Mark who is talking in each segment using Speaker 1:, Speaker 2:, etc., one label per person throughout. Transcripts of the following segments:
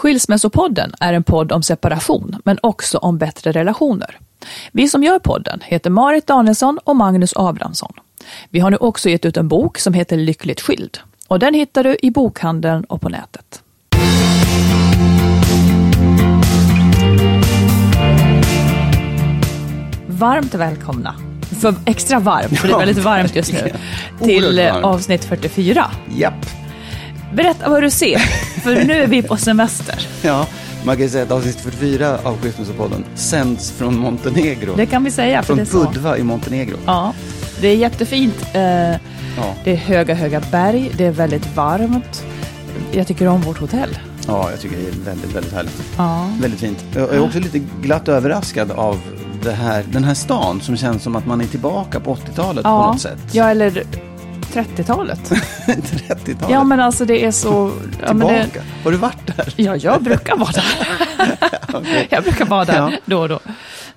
Speaker 1: Skilsmässopodden är en podd om separation, men också om bättre relationer. Vi som gör podden heter Marit Danielsson och Magnus Abrahamsson. Vi har nu också gett ut en bok som heter Lyckligt skild. Och den hittar du i bokhandeln och på nätet. Varmt välkomna, för extra varmt, för det är väldigt varmt just nu, till eh, avsnitt 44.
Speaker 2: Japp.
Speaker 1: Berätta vad du ser, för nu är vi på semester.
Speaker 2: Ja, man kan ju säga att avsnitt 44 av Skilsmässopodden sänds från Montenegro.
Speaker 1: Det kan vi säga,
Speaker 2: från. Budva i Montenegro.
Speaker 1: Ja, det är jättefint. Eh,
Speaker 2: Ja.
Speaker 1: Det är höga, höga berg, det är väldigt varmt. Jag tycker om vårt hotell.
Speaker 2: Ja, jag tycker det är väldigt, väldigt härligt.
Speaker 1: Ja.
Speaker 2: Väldigt fint. Jag är också lite glatt överraskad av här, den här stan som känns som att man är tillbaka på 80-talet på något sätt.
Speaker 1: Ja, eller 30-talet.
Speaker 2: 30-talet.
Speaker 1: Ja, men alltså det är så... Ja, det,
Speaker 2: Har du varit där?
Speaker 1: ja jag brukar vara där. Jag brukar vara där
Speaker 2: Ja.
Speaker 1: då och då.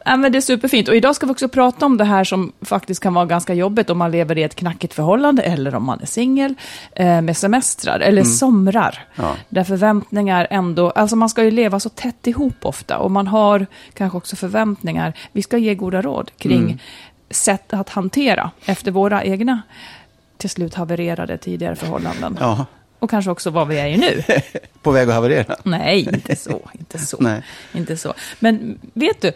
Speaker 1: Ja, men det är superfint. Och idag ska vi också prata om det här som faktiskt kan vara ganska jobbigt om man lever i ett knackigt förhållande eller om man är singel eh, med semestrar eller somrar.
Speaker 2: Mm. Ja.
Speaker 1: Där förväntningar ändå, alltså man ska ju leva så tätt ihop ofta och man har kanske också förväntningar. Vi ska ge goda råd kring
Speaker 2: Mm.
Speaker 1: sätt att hantera efter våra egna till slut havererade tidigare förhållanden.
Speaker 2: Ja,
Speaker 1: Och kanske också vad vi är i nu.
Speaker 2: på väg att haverera.
Speaker 1: Nej, inte så. Inte så.
Speaker 2: Nej.
Speaker 1: Inte så. Men vet du,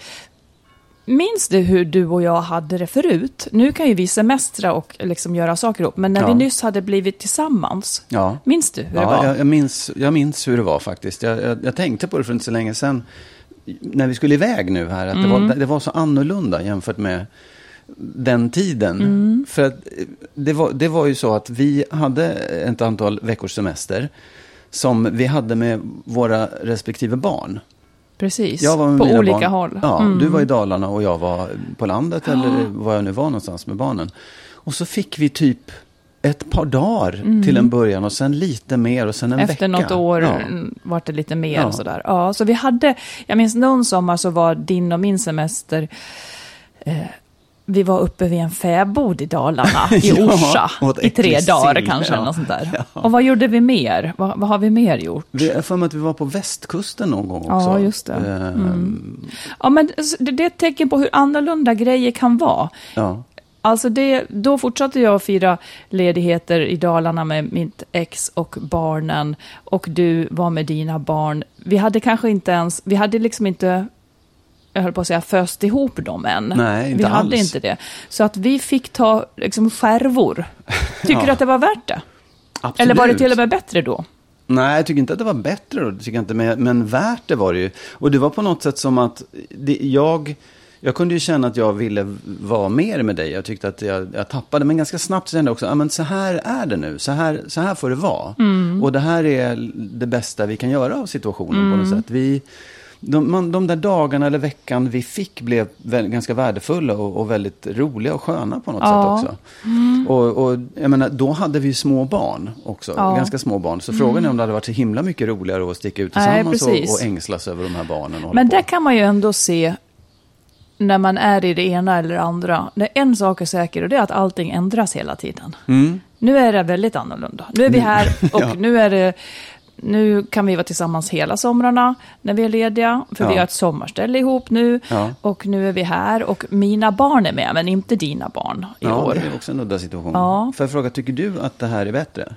Speaker 1: minns du hur du och jag hade det förut? Nu kan ju vi semestra och liksom göra saker ihop, men när
Speaker 2: Ja.
Speaker 1: vi nyss hade blivit tillsammans,
Speaker 2: Ja.
Speaker 1: minns du hur det
Speaker 2: Ja,
Speaker 1: var?
Speaker 2: jag, jag, minns, jag minns hur det var faktiskt. Jag, jag, jag tänkte på det för inte så länge sedan. När vi skulle iväg nu här. Att det,
Speaker 1: Mm.
Speaker 2: var, det var så annorlunda jämfört med den tiden.
Speaker 1: Mm.
Speaker 2: För att eh, det var, det var ju så att vi hade ett antal veckors semester. Som vi hade med våra respektive barn.
Speaker 1: Precis,
Speaker 2: Jag var med
Speaker 1: på olika
Speaker 2: barn.
Speaker 1: håll.
Speaker 2: Ja,
Speaker 1: Mm.
Speaker 2: du var i Dalarna och jag var på landet eller var jag nu var någonstans med barnen. Och så fick vi typ ett par dagar till en början och sen lite mer och sen en
Speaker 1: Mm. Efter
Speaker 2: vecka.
Speaker 1: något år
Speaker 2: Ja.
Speaker 1: mm, vart det lite mer
Speaker 2: Ja.
Speaker 1: och sådär. Ja, så vi hade, jag minns någon sommar så var din och min semester, eh, vi var uppe vid en fäbod i Dalarna, i
Speaker 2: Ja,
Speaker 1: Orsa,
Speaker 2: åt
Speaker 1: i tre dagar kanske,
Speaker 2: ja.
Speaker 1: sånt där.
Speaker 2: Ja.
Speaker 1: Och vad gjorde vi mer? Vad, vad har vi mer gjort?
Speaker 2: Vi, har för mig att vi var på västkusten någon gång också.
Speaker 1: Ja, just det.
Speaker 2: Ehm,
Speaker 1: Ja, men det är ett tecken på hur annorlunda grejer kan vara.
Speaker 2: ja.
Speaker 1: Alltså det, då fortsatte jag att fira ledigheter i Dalarna med mitt ex och barnen. Och du var med dina barn. Vi hade kanske inte ens, vi hade liksom inte, jag höll på att säga föst ihop dem än.
Speaker 2: Nej, inte
Speaker 1: vi hade
Speaker 2: alls.
Speaker 1: inte det. Så att vi fick ta liksom skärvor. Tycker
Speaker 2: Ja.
Speaker 1: du att det var värt det?
Speaker 2: Absolut.
Speaker 1: Eller var det till och med bättre då?
Speaker 2: Nej, jag tycker inte att det var bättre då. Tycker inte, men, men värt det var det ju. Och det var på något sätt som att det, jag... Jag kunde ju känna att jag ville vara mer med dig. Jag tyckte att jag, jag tappade, men ganska snabbt kände jag också, ah, men så här är det nu. Så här, så här får det vara. Och det här är det bästa vi kan göra av situationen på något sätt. Vi, de, man, de där dagarna eller veckan vi fick blev väl, ganska värdefulla och, och väldigt roliga och sköna på något
Speaker 1: Ja.
Speaker 2: sätt också. Och, och jag menar, då hade vi ju små barn också,
Speaker 1: Ja.
Speaker 2: ganska små barn. Så frågan är om det hade varit så himla mycket roligare att sticka ut
Speaker 1: Nej,
Speaker 2: tillsammans och,
Speaker 1: precis.
Speaker 2: och ängslas över de här barnen. Och
Speaker 1: Men
Speaker 2: på.
Speaker 1: där kan man ju ändå se när man är i det ena eller det andra. Det är en sak är säker och det är att allting ändras hela tiden. Nu är det väldigt annorlunda. Nu är vi här och
Speaker 2: Ja.
Speaker 1: nu är det... Nu kan vi vara tillsammans hela somrarna när vi är lediga, för
Speaker 2: Ja.
Speaker 1: vi har ett sommarställe ihop nu.
Speaker 2: Ja.
Speaker 1: Och nu är vi här och mina barn är med, men inte dina barn i
Speaker 2: Ja,
Speaker 1: år.
Speaker 2: det är också en udda situation.
Speaker 1: Ja.
Speaker 2: Får jag fråga, tycker du att det här är bättre?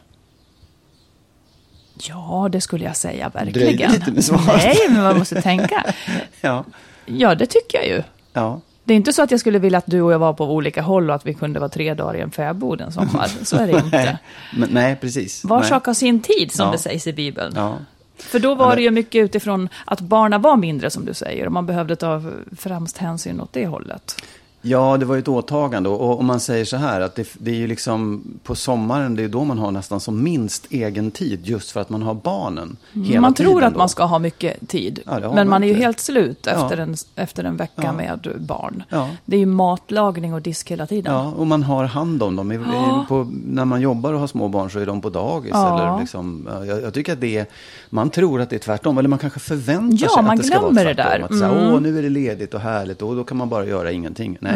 Speaker 1: Ja, det skulle jag säga
Speaker 2: Dröjde
Speaker 1: verkligen.
Speaker 2: lite med svaret.
Speaker 1: Nej, men man måste tänka.
Speaker 2: Ja.
Speaker 1: Ja, det tycker jag ju.
Speaker 2: Ja.
Speaker 1: Det är inte så att jag skulle vilja att du och jag var på olika håll och att vi kunde vara tre dagar i en fäbod en sommar. Så är det inte.
Speaker 2: Nej, nej precis.
Speaker 1: Var
Speaker 2: nej.
Speaker 1: sak har sin tid, som
Speaker 2: Ja.
Speaker 1: det sägs i Bibeln.
Speaker 2: Ja.
Speaker 1: För då var det ju mycket utifrån att barnen var mindre, som du säger, och man behövde ta främst hänsyn åt det hållet.
Speaker 2: Ja, det var ju ett åtagande. Och om man säger så här, att det, det är ju liksom på sommaren, det är då man har nästan som minst egen tid, just för att man har barnen hela
Speaker 1: man tror att
Speaker 2: då.
Speaker 1: man ska ha mycket tid,
Speaker 2: Ja,
Speaker 1: men
Speaker 2: man
Speaker 1: man är ju helt slut
Speaker 2: Ja.
Speaker 1: efter, en, efter en vecka
Speaker 2: Ja.
Speaker 1: med barn.
Speaker 2: Ja.
Speaker 1: Det är ju matlagning och disk hela tiden.
Speaker 2: Ja, och man har hand om dem. I,
Speaker 1: Ja.
Speaker 2: i, på, när man jobbar och har små barn så är de på dagis.
Speaker 1: Ja.
Speaker 2: Eller liksom, ja, jag, jag tycker att det är, man tror att det är tvärtom. Eller man kanske förväntar
Speaker 1: Ja,
Speaker 2: sig
Speaker 1: man
Speaker 2: att det ska vara
Speaker 1: glömmer det
Speaker 2: tvärtom.
Speaker 1: där.
Speaker 2: Att
Speaker 1: Mm.
Speaker 2: Åh, nu är det ledigt och härligt och då kan man bara göra ingenting. Nej,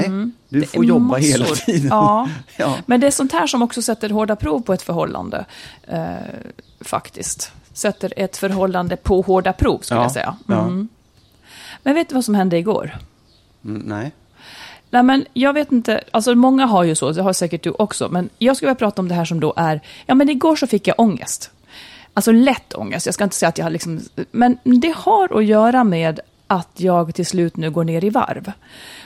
Speaker 2: du
Speaker 1: Det
Speaker 2: får
Speaker 1: är
Speaker 2: jobba hela
Speaker 1: massor.
Speaker 2: tiden.
Speaker 1: Ja.
Speaker 2: ja.
Speaker 1: Men det är sånt här som också sätter hårda prov på ett förhållande, eh, faktiskt. Sätter ett förhållande på hårda prov, skulle
Speaker 2: Ja,
Speaker 1: jag säga. Mm. Men vet du vad som hände igår?
Speaker 2: Mm, nej.
Speaker 1: Nej, men jag vet inte, alltså många har ju så, det har säkert du också, men jag skulle vilja prata om det här som då är, ja men igår så fick jag ångest. Alltså lätt ångest, jag ska inte säga att jag har liksom, men det har att göra med att jag till slut nu går ner i varv.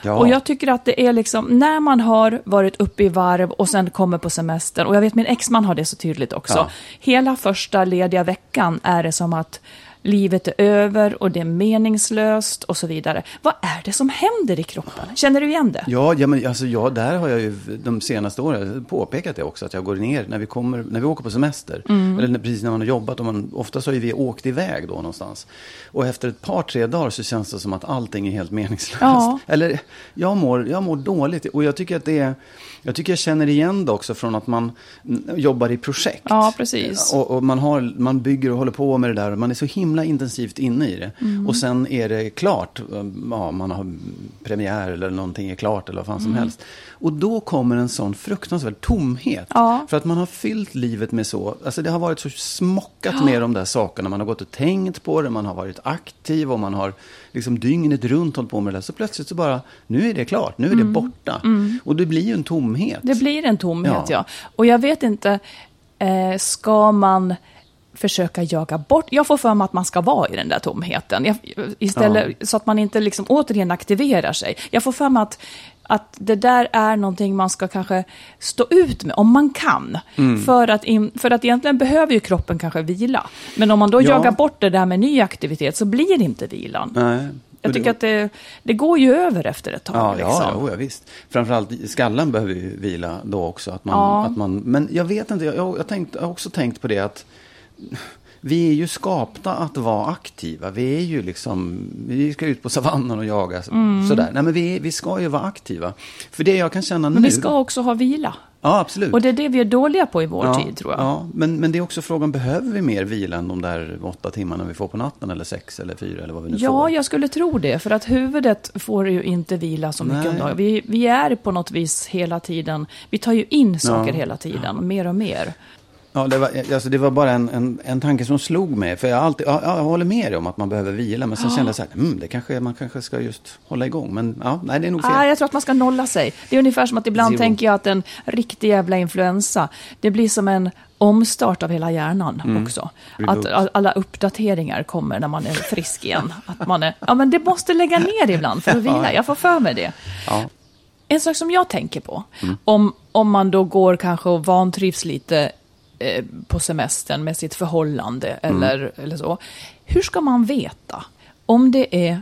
Speaker 2: Ja.
Speaker 1: Och jag tycker att det är liksom, när man har varit uppe i varv och sen kommer på semester, och jag vet min exman har det så tydligt också.
Speaker 2: Ja.
Speaker 1: Hela första lediga veckan är det som att livet är över och det är meningslöst och så vidare. Vad är det som händer i kroppen? Känner du igen det?
Speaker 2: Ja, ja, men alltså, ja, där har jag ju de senaste åren påpekat det också. Att jag går ner när vi, kommer, när vi åker på semester.
Speaker 1: Mm.
Speaker 2: Eller precis när man har jobbat. Och man, oftast har ju vi åkt iväg då någonstans. Och efter ett par, tre dagar så känns det som att allting är helt meningslöst.
Speaker 1: Ja.
Speaker 2: Eller jag mår, jag mår dåligt. Och jag tycker att det är... Jag tycker jag känner igen det också från att man jobbar i projekt.
Speaker 1: Ja, precis.
Speaker 2: Och, och man, har, man bygger och håller på med det där. Och man är så himla intensivt inne i det.
Speaker 1: Mm.
Speaker 2: Och sen är det klart. Ja, man har premiär eller någonting är klart eller vad fan
Speaker 1: Mm.
Speaker 2: som helst. Och då kommer en sån fruktansvärd tomhet.
Speaker 1: Ja.
Speaker 2: För att man har fyllt livet med så, alltså det har varit så smockat med de där sakerna. Man har gått och tänkt på det, man har varit aktiv och man har liksom dygnet runt hållit på med det där. Så plötsligt så bara, nu är det klart, nu är det borta. Och det blir ju en tomhet.
Speaker 1: Mm. Det blir en tomhet, ja.
Speaker 2: Ja.
Speaker 1: Och jag vet inte, eh, ska man försöka jaga bort... Jag får för mig att man ska vara i den där tomheten. Jag, istället, Så att man inte liksom återigen aktiverar sig. Jag får för mig att, att det där är någonting man ska kanske stå ut med, om man kan.
Speaker 2: Mm.
Speaker 1: För, att in, för att egentligen behöver ju kroppen kanske vila. Men om man då
Speaker 2: Ja.
Speaker 1: jagar bort det där med ny aktivitet så blir det inte vilan.
Speaker 2: Nej.
Speaker 1: Jag tycker att det, det går ju över efter ett tag.
Speaker 2: Ja,
Speaker 1: liksom.
Speaker 2: ja, ja, ja, visst. Framförallt skallen behöver ju vila då också. Att man,
Speaker 1: Ja.
Speaker 2: att man, men jag vet inte, jag, jag, tänkt, jag har också tänkt på det att vi är ju skapta att vara aktiva. Vi är ju liksom, vi ska ut på savannen och jaga sådär. Nej men vi, vi ska ju vara aktiva. För det jag kan känna
Speaker 1: Mm. Men
Speaker 2: nu.
Speaker 1: vi ska också ha vila.
Speaker 2: Ja, absolut.
Speaker 1: Och det är det vi är dåliga på i vår
Speaker 2: ja,
Speaker 1: tid, tror jag.
Speaker 2: Ja, men, men det är också frågan, behöver vi mer vila än de där åtta timmarna vi får på natten? Eller sex eller fyra eller vad vi nu
Speaker 1: Ja,
Speaker 2: får?
Speaker 1: jag skulle tro det. För att huvudet får ju inte vila så mycket
Speaker 2: Nej.
Speaker 1: om dagen. Vi, vi är på något vis hela tiden, vi tar ju in saker
Speaker 2: Ja.
Speaker 1: hela tiden, mer och mer.
Speaker 2: Ja, det var, alltså det var bara en, en, en tanke som slog mig. För jag, alltid, ja, jag håller med dig om att man behöver vila. Men sen kände jag så här, mm, det kanske, man kanske ska just hålla igång. Men ja, nej, det är nog fel.
Speaker 1: Ah, jag tror att man ska nolla sig. Det är ungefär som att ibland
Speaker 2: Zero.
Speaker 1: tänker jag att en riktig jävla influensa, det blir som en omstart av hela hjärnan
Speaker 2: Mm.
Speaker 1: också. Att all- alla uppdateringar kommer när man är frisk igen. Att man är, ja men det måste lägga ner ibland för att vila. Jag får för mig det.
Speaker 2: Ja.
Speaker 1: En sak som jag tänker på, om, om man då går kanske och vantrivs lite eh, på semestern med sitt förhållande eller, eller så. Hur ska man veta om det är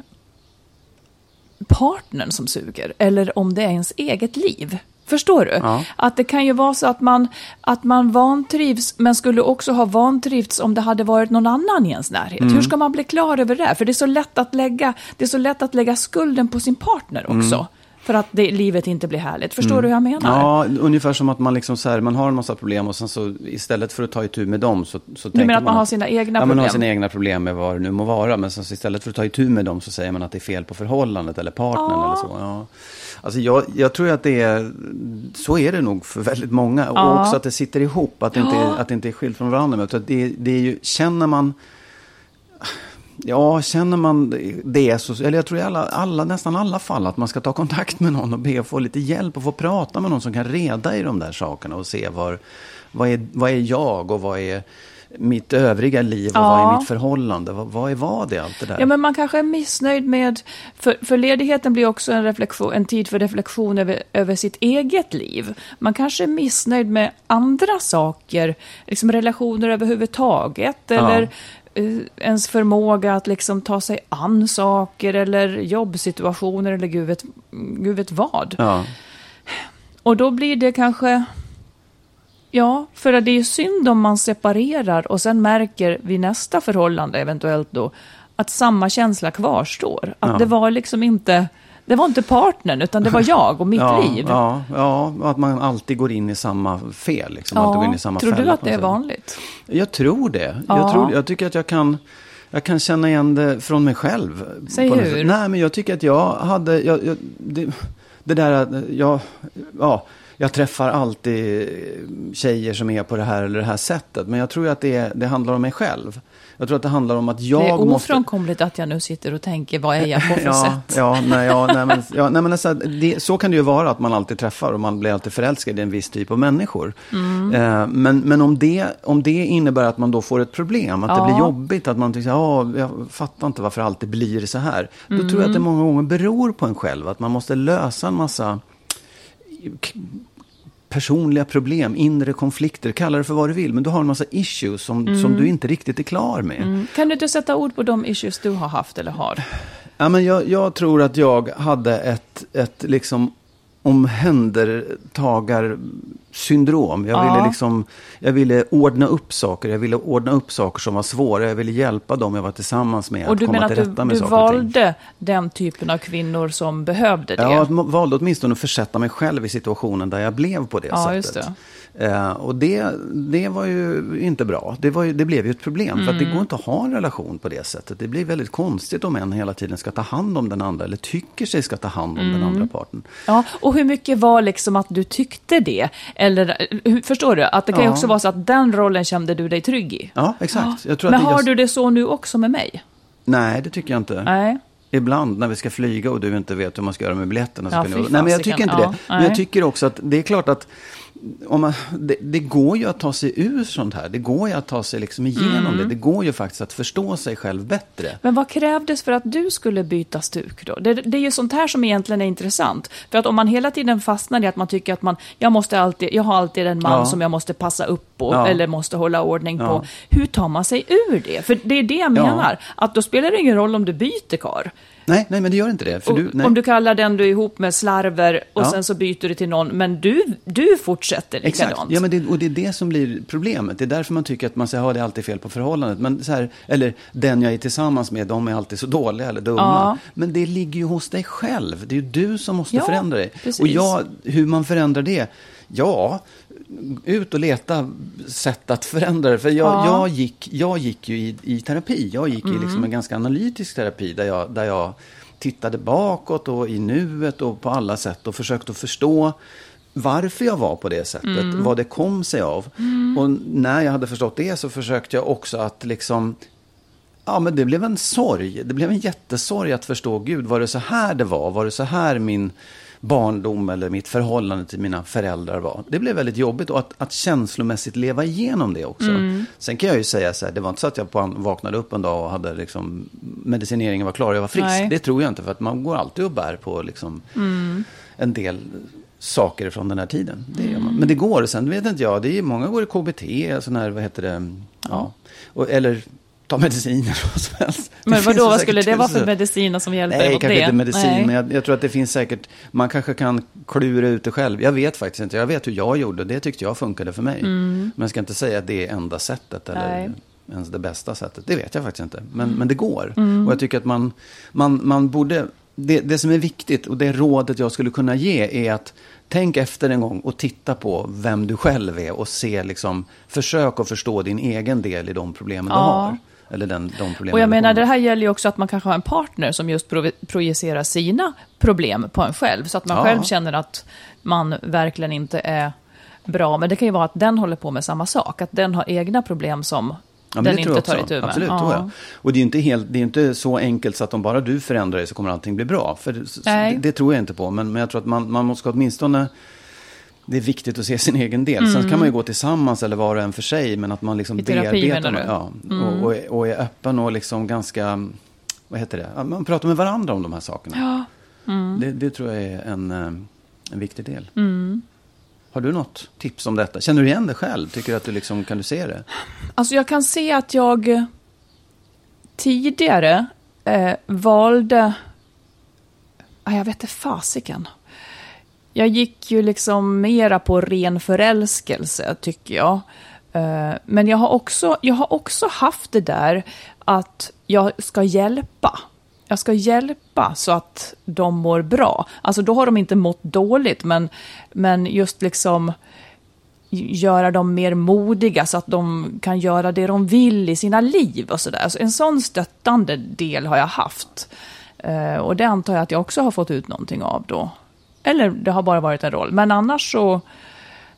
Speaker 1: partnern som suger eller om det är ens eget liv? Förstår du?
Speaker 2: Ja.
Speaker 1: Att det kan ju vara så att man, att man vantrivs, men skulle också ha vantrivts om det hade varit någon annan i ens närhet. Hur ska man bli klar över det? För det är så lätt att lägga, det är så lätt att lägga skulden på sin partner också. För att det, livet inte blir härligt. Förstår du hur jag menar?
Speaker 2: Ja, ungefär som att man liksom så här, man har en massa problem och sen så istället för att ta itu med dem så, så
Speaker 1: Du menar att man har sina egna
Speaker 2: ja, man har
Speaker 1: problem?
Speaker 2: sina egna problem med vad det nu må vara. Men sen så istället för att ta itu med dem så säger man att det är fel på förhållandet eller partnern
Speaker 1: Ja.
Speaker 2: eller så. Ja. Alltså jag, jag tror att det är, så är det nog för väldigt många. Och
Speaker 1: Ja.
Speaker 2: också att det sitter ihop, att det, inte, är, att det inte är skilt från varandra. Men det, det är ju, känner man Ja, känner man det så, eller jag tror i alla, alla, nästan alla fall att man ska ta kontakt med någon och be att få lite hjälp och få prata med någon som kan reda i de där sakerna och se var, vad, är, vad är jag och vad är mitt övriga liv och vad
Speaker 1: Ja.
Speaker 2: är mitt förhållande? Vad, vad är vad är allt det där?
Speaker 1: Ja, men man kanske är missnöjd med... För, för ledigheten blir också en, reflektion, en tid för reflektion över, över sitt eget liv. Man kanske är missnöjd med andra saker, liksom relationer överhuvudtaget. Eller eh, ens förmåga att liksom ta sig an saker eller jobbsituationer eller gud vet, gud vet vad.
Speaker 2: Ja.
Speaker 1: Och då blir det kanske... Ja, för att det är ju synd om man separerar och sen märker vid nästa förhållande eventuellt då att samma känsla kvarstår. Att
Speaker 2: Ja.
Speaker 1: det var liksom inte... Det var inte partnern, utan det var jag och mitt
Speaker 2: ja,
Speaker 1: liv.
Speaker 2: Ja, ja, att man alltid går in i samma fel. Liksom, går in i samma
Speaker 1: tror du
Speaker 2: fälla
Speaker 1: att
Speaker 2: på
Speaker 1: det är vanligt?
Speaker 2: Jag tror det.
Speaker 1: Ja.
Speaker 2: Jag, tror, jag tycker att jag kan, jag kan känna igen det från mig själv.
Speaker 1: Säg hur.
Speaker 2: Nej, men jag tycker att jag hade... Jag, jag, det, det där att jag... Ja, jag träffar alltid tjejer som är på det här eller det här sättet. Men jag tror att det, det handlar om mig själv. Jag tror att det handlar om att jag
Speaker 1: det är
Speaker 2: måste...
Speaker 1: ofrånkomligt att jag nu sitter och tänker, vad är jag på för
Speaker 2: ja,
Speaker 1: sätt?
Speaker 2: Ja, nej, ja, nej, men, ja, nej, men alltså, det, så kan det ju vara att man alltid träffar och man blir alltid förälskad i en viss typ av människor.
Speaker 1: Mm.
Speaker 2: Eh, men men om, det, om det innebär att man då får ett problem, att det
Speaker 1: Ja.
Speaker 2: blir jobbigt, att man tycker ja, jag fattar inte varför det alltid blir så här. Då tror jag att
Speaker 1: Mm.
Speaker 2: det många gånger beror på en själv, att man måste lösa en massa personliga problem, inre konflikter, kalla det för vad du vill. Men du har en massa issues som,
Speaker 1: Mm.
Speaker 2: som du inte riktigt är klar med.
Speaker 1: Kan du inte sätta ord på de issues du har haft eller har?
Speaker 2: Ja, men jag, jag tror att jag hade ett, ett liksom omhändertagarsyndrom. Jag,
Speaker 1: Ja.
Speaker 2: ville liksom, jag ville ordna upp saker. Jag ville ordna upp saker som var svåra. Jag ville hjälpa dem jag var tillsammans med
Speaker 1: Och
Speaker 2: att
Speaker 1: du
Speaker 2: komma till rätta
Speaker 1: du,
Speaker 2: med
Speaker 1: du
Speaker 2: saker och ting.
Speaker 1: valde den typen av kvinnor som behövde det?
Speaker 2: Ja, jag valde åtminstone att försätta mig själv i situationen där jag blev på det
Speaker 1: Ja,
Speaker 2: sättet.
Speaker 1: just det.
Speaker 2: Eh, och det, det var ju inte bra. Det, var ju, det blev ju ett problem. För att det
Speaker 1: Mm.
Speaker 2: går inte att ha en relation på det sättet. Det blir väldigt konstigt om en hela tiden ska ta hand om den andra. Eller tycker sig ska ta hand om
Speaker 1: Mm.
Speaker 2: den andra parten.
Speaker 1: Ja, och hur mycket var liksom att du tyckte det? Eller, hur- förstår du? Att det kan ju
Speaker 2: Ja.
Speaker 1: också vara så att den rollen kände du dig trygg i.
Speaker 2: Ja, exakt. Tror
Speaker 1: Men har
Speaker 2: just...
Speaker 1: du det så nu också med mig?
Speaker 2: Nej, det tycker jag inte.
Speaker 1: Nej.
Speaker 2: Ibland när vi ska flyga och du inte vet hur man ska göra med biljetterna. Så
Speaker 1: Ja,
Speaker 2: kan jag... Nej, men jag tycker inte
Speaker 1: Ja,
Speaker 2: det. Men jag tycker också att det är klart att om man, det, det går ju att ta sig ur sånt här. Det går ju att ta sig liksom igenom
Speaker 1: Mm.
Speaker 2: det. Det går ju faktiskt att förstå sig själv bättre.
Speaker 1: Men vad krävdes för att du skulle byta stuk då? Det, det är ju sånt här som egentligen är intressant. För att om man hela tiden fastnar i att man tycker att man, jag måste alltid, jag har alltid en man
Speaker 2: Ja.
Speaker 1: som jag måste passa upp på
Speaker 2: Ja.
Speaker 1: eller måste hålla ordning
Speaker 2: Ja.
Speaker 1: på. Hur tar man sig ur det? För det är det jag
Speaker 2: Ja.
Speaker 1: menar. Att då spelar det ingen roll om du byter kar.
Speaker 2: Nej, nej, men det gör inte det. För
Speaker 1: Och
Speaker 2: du.
Speaker 1: Om du kallar den du är ihop med slarver och
Speaker 2: Ja.
Speaker 1: sen så byter du till någon, men du, du fortsätter likadant.
Speaker 2: Exakt, ja, men det, och det är det som blir problemet. Det är därför man tycker att man säger, ja det är alltid fel på förhållandet. Men så här, eller den jag är tillsammans med, de är alltid så dåliga eller dumma.
Speaker 1: Ja.
Speaker 2: Men det ligger ju hos dig själv. Det är ju du som måste
Speaker 1: Ja,
Speaker 2: förändra dig.
Speaker 1: precis.
Speaker 2: Och jag, hur man förändrar det? Ja, ut och leta sätt att förändra det. För jag,
Speaker 1: Ja.
Speaker 2: jag, gick, jag gick ju i, i terapi. Jag gick i liksom en ganska analytisk terapi där jag, där jag tittade bakåt och i nuet och på alla sätt och försökte att förstå varför jag var på det sättet, vad det kom sig av. Och när jag hade förstått det så försökte jag också att liksom Ja, men det blev en sorg. Det blev en jättesorg att förstå, gud, var det så här det var? Var det så här min barndom eller mitt förhållande till mina föräldrar var? Det blev väldigt jobbigt och att, att känslomässigt leva igenom det också. Sen kan jag ju säga så här, det var inte så att jag vaknade upp en dag och hade liksom, medicineringen var klar och jag var frisk.
Speaker 1: Nej.
Speaker 2: Det tror jag inte, för att man går alltid och bär på liksom en del saker från den här tiden. Det gör man. Men det går. Sen vet inte jag, det är många går i KBT, sån här, vad heter det, ja. Och, eller ta mediciner och så helst.
Speaker 1: Men vadå, vad skulle det vara för mediciner som hjälper
Speaker 2: Nej,
Speaker 1: mot
Speaker 2: kanske
Speaker 1: det?
Speaker 2: inte medicin,
Speaker 1: Nej.
Speaker 2: men jag, jag tror att det finns säkert, man kanske kan klura ut det själv. Jag vet faktiskt inte, jag vet hur jag gjorde, det tyckte jag funkade för mig. Men jag ska inte säga att det är enda sättet eller
Speaker 1: Mm. Nej.
Speaker 2: ens det bästa sättet. Det vet jag faktiskt inte, men, men det går.
Speaker 1: Mm.
Speaker 2: Och jag tycker att man, man, man borde det, det som är viktigt och det rådet jag skulle kunna ge är att tänk efter en gång och titta på vem du själv är och se liksom, försök att förstå din egen del i de problemen
Speaker 1: Ja.
Speaker 2: du har. Eller den, de problemen
Speaker 1: Och jag menar, det här gäller ju också att man kanske har en partner som just pro- projicerar sina problem på en själv. Så att man
Speaker 2: Ja.
Speaker 1: själv känner att man verkligen inte är bra. Men det kan ju vara att den håller på med samma sak. Att den har egna problem som
Speaker 2: Ja,
Speaker 1: den inte tar itu med.
Speaker 2: Absolut, tror jag. Och det är ju inte, helt, det är inte så enkelt så att om bara du förändrar dig så kommer allting bli bra. För det, det tror jag inte på. Men, men jag tror att man, man måste åtminstone... Det är viktigt att se sin egen del. Sen kan man ju gå tillsammans eller var och en för sig. Men att man liksom
Speaker 1: Mm. I terapi,
Speaker 2: bearbetar...
Speaker 1: menar du? Mm.
Speaker 2: Ja, och, och, är- och är öppen och liksom ganska... Vad heter det? Ja, Man pratar med varandra om de här sakerna.
Speaker 1: Mm.
Speaker 2: Det, det tror jag är en, eh, en viktig del. Har du något tips om detta? Känner du igen det själv? Tycker du att du liksom, kan du se det?
Speaker 1: Alltså jag kan se att jag tidigare eh, valde... Jag vet inte fasiken. Jag gick ju liksom mera på ren förälskelse, tycker jag. Eh, men jag har, också, jag har också haft det där att jag ska hjälpa. Jag ska hjälpa så att de mår bra. Alltså då har de inte mått dåligt, men, men just liksom göra dem mer modiga så att de kan göra det de vill i sina liv och sådär. Så en sån stöttande del har jag haft. Eh, och det antar jag att jag också har fått ut någonting av då. Eller det har bara varit en roll. Men annars så,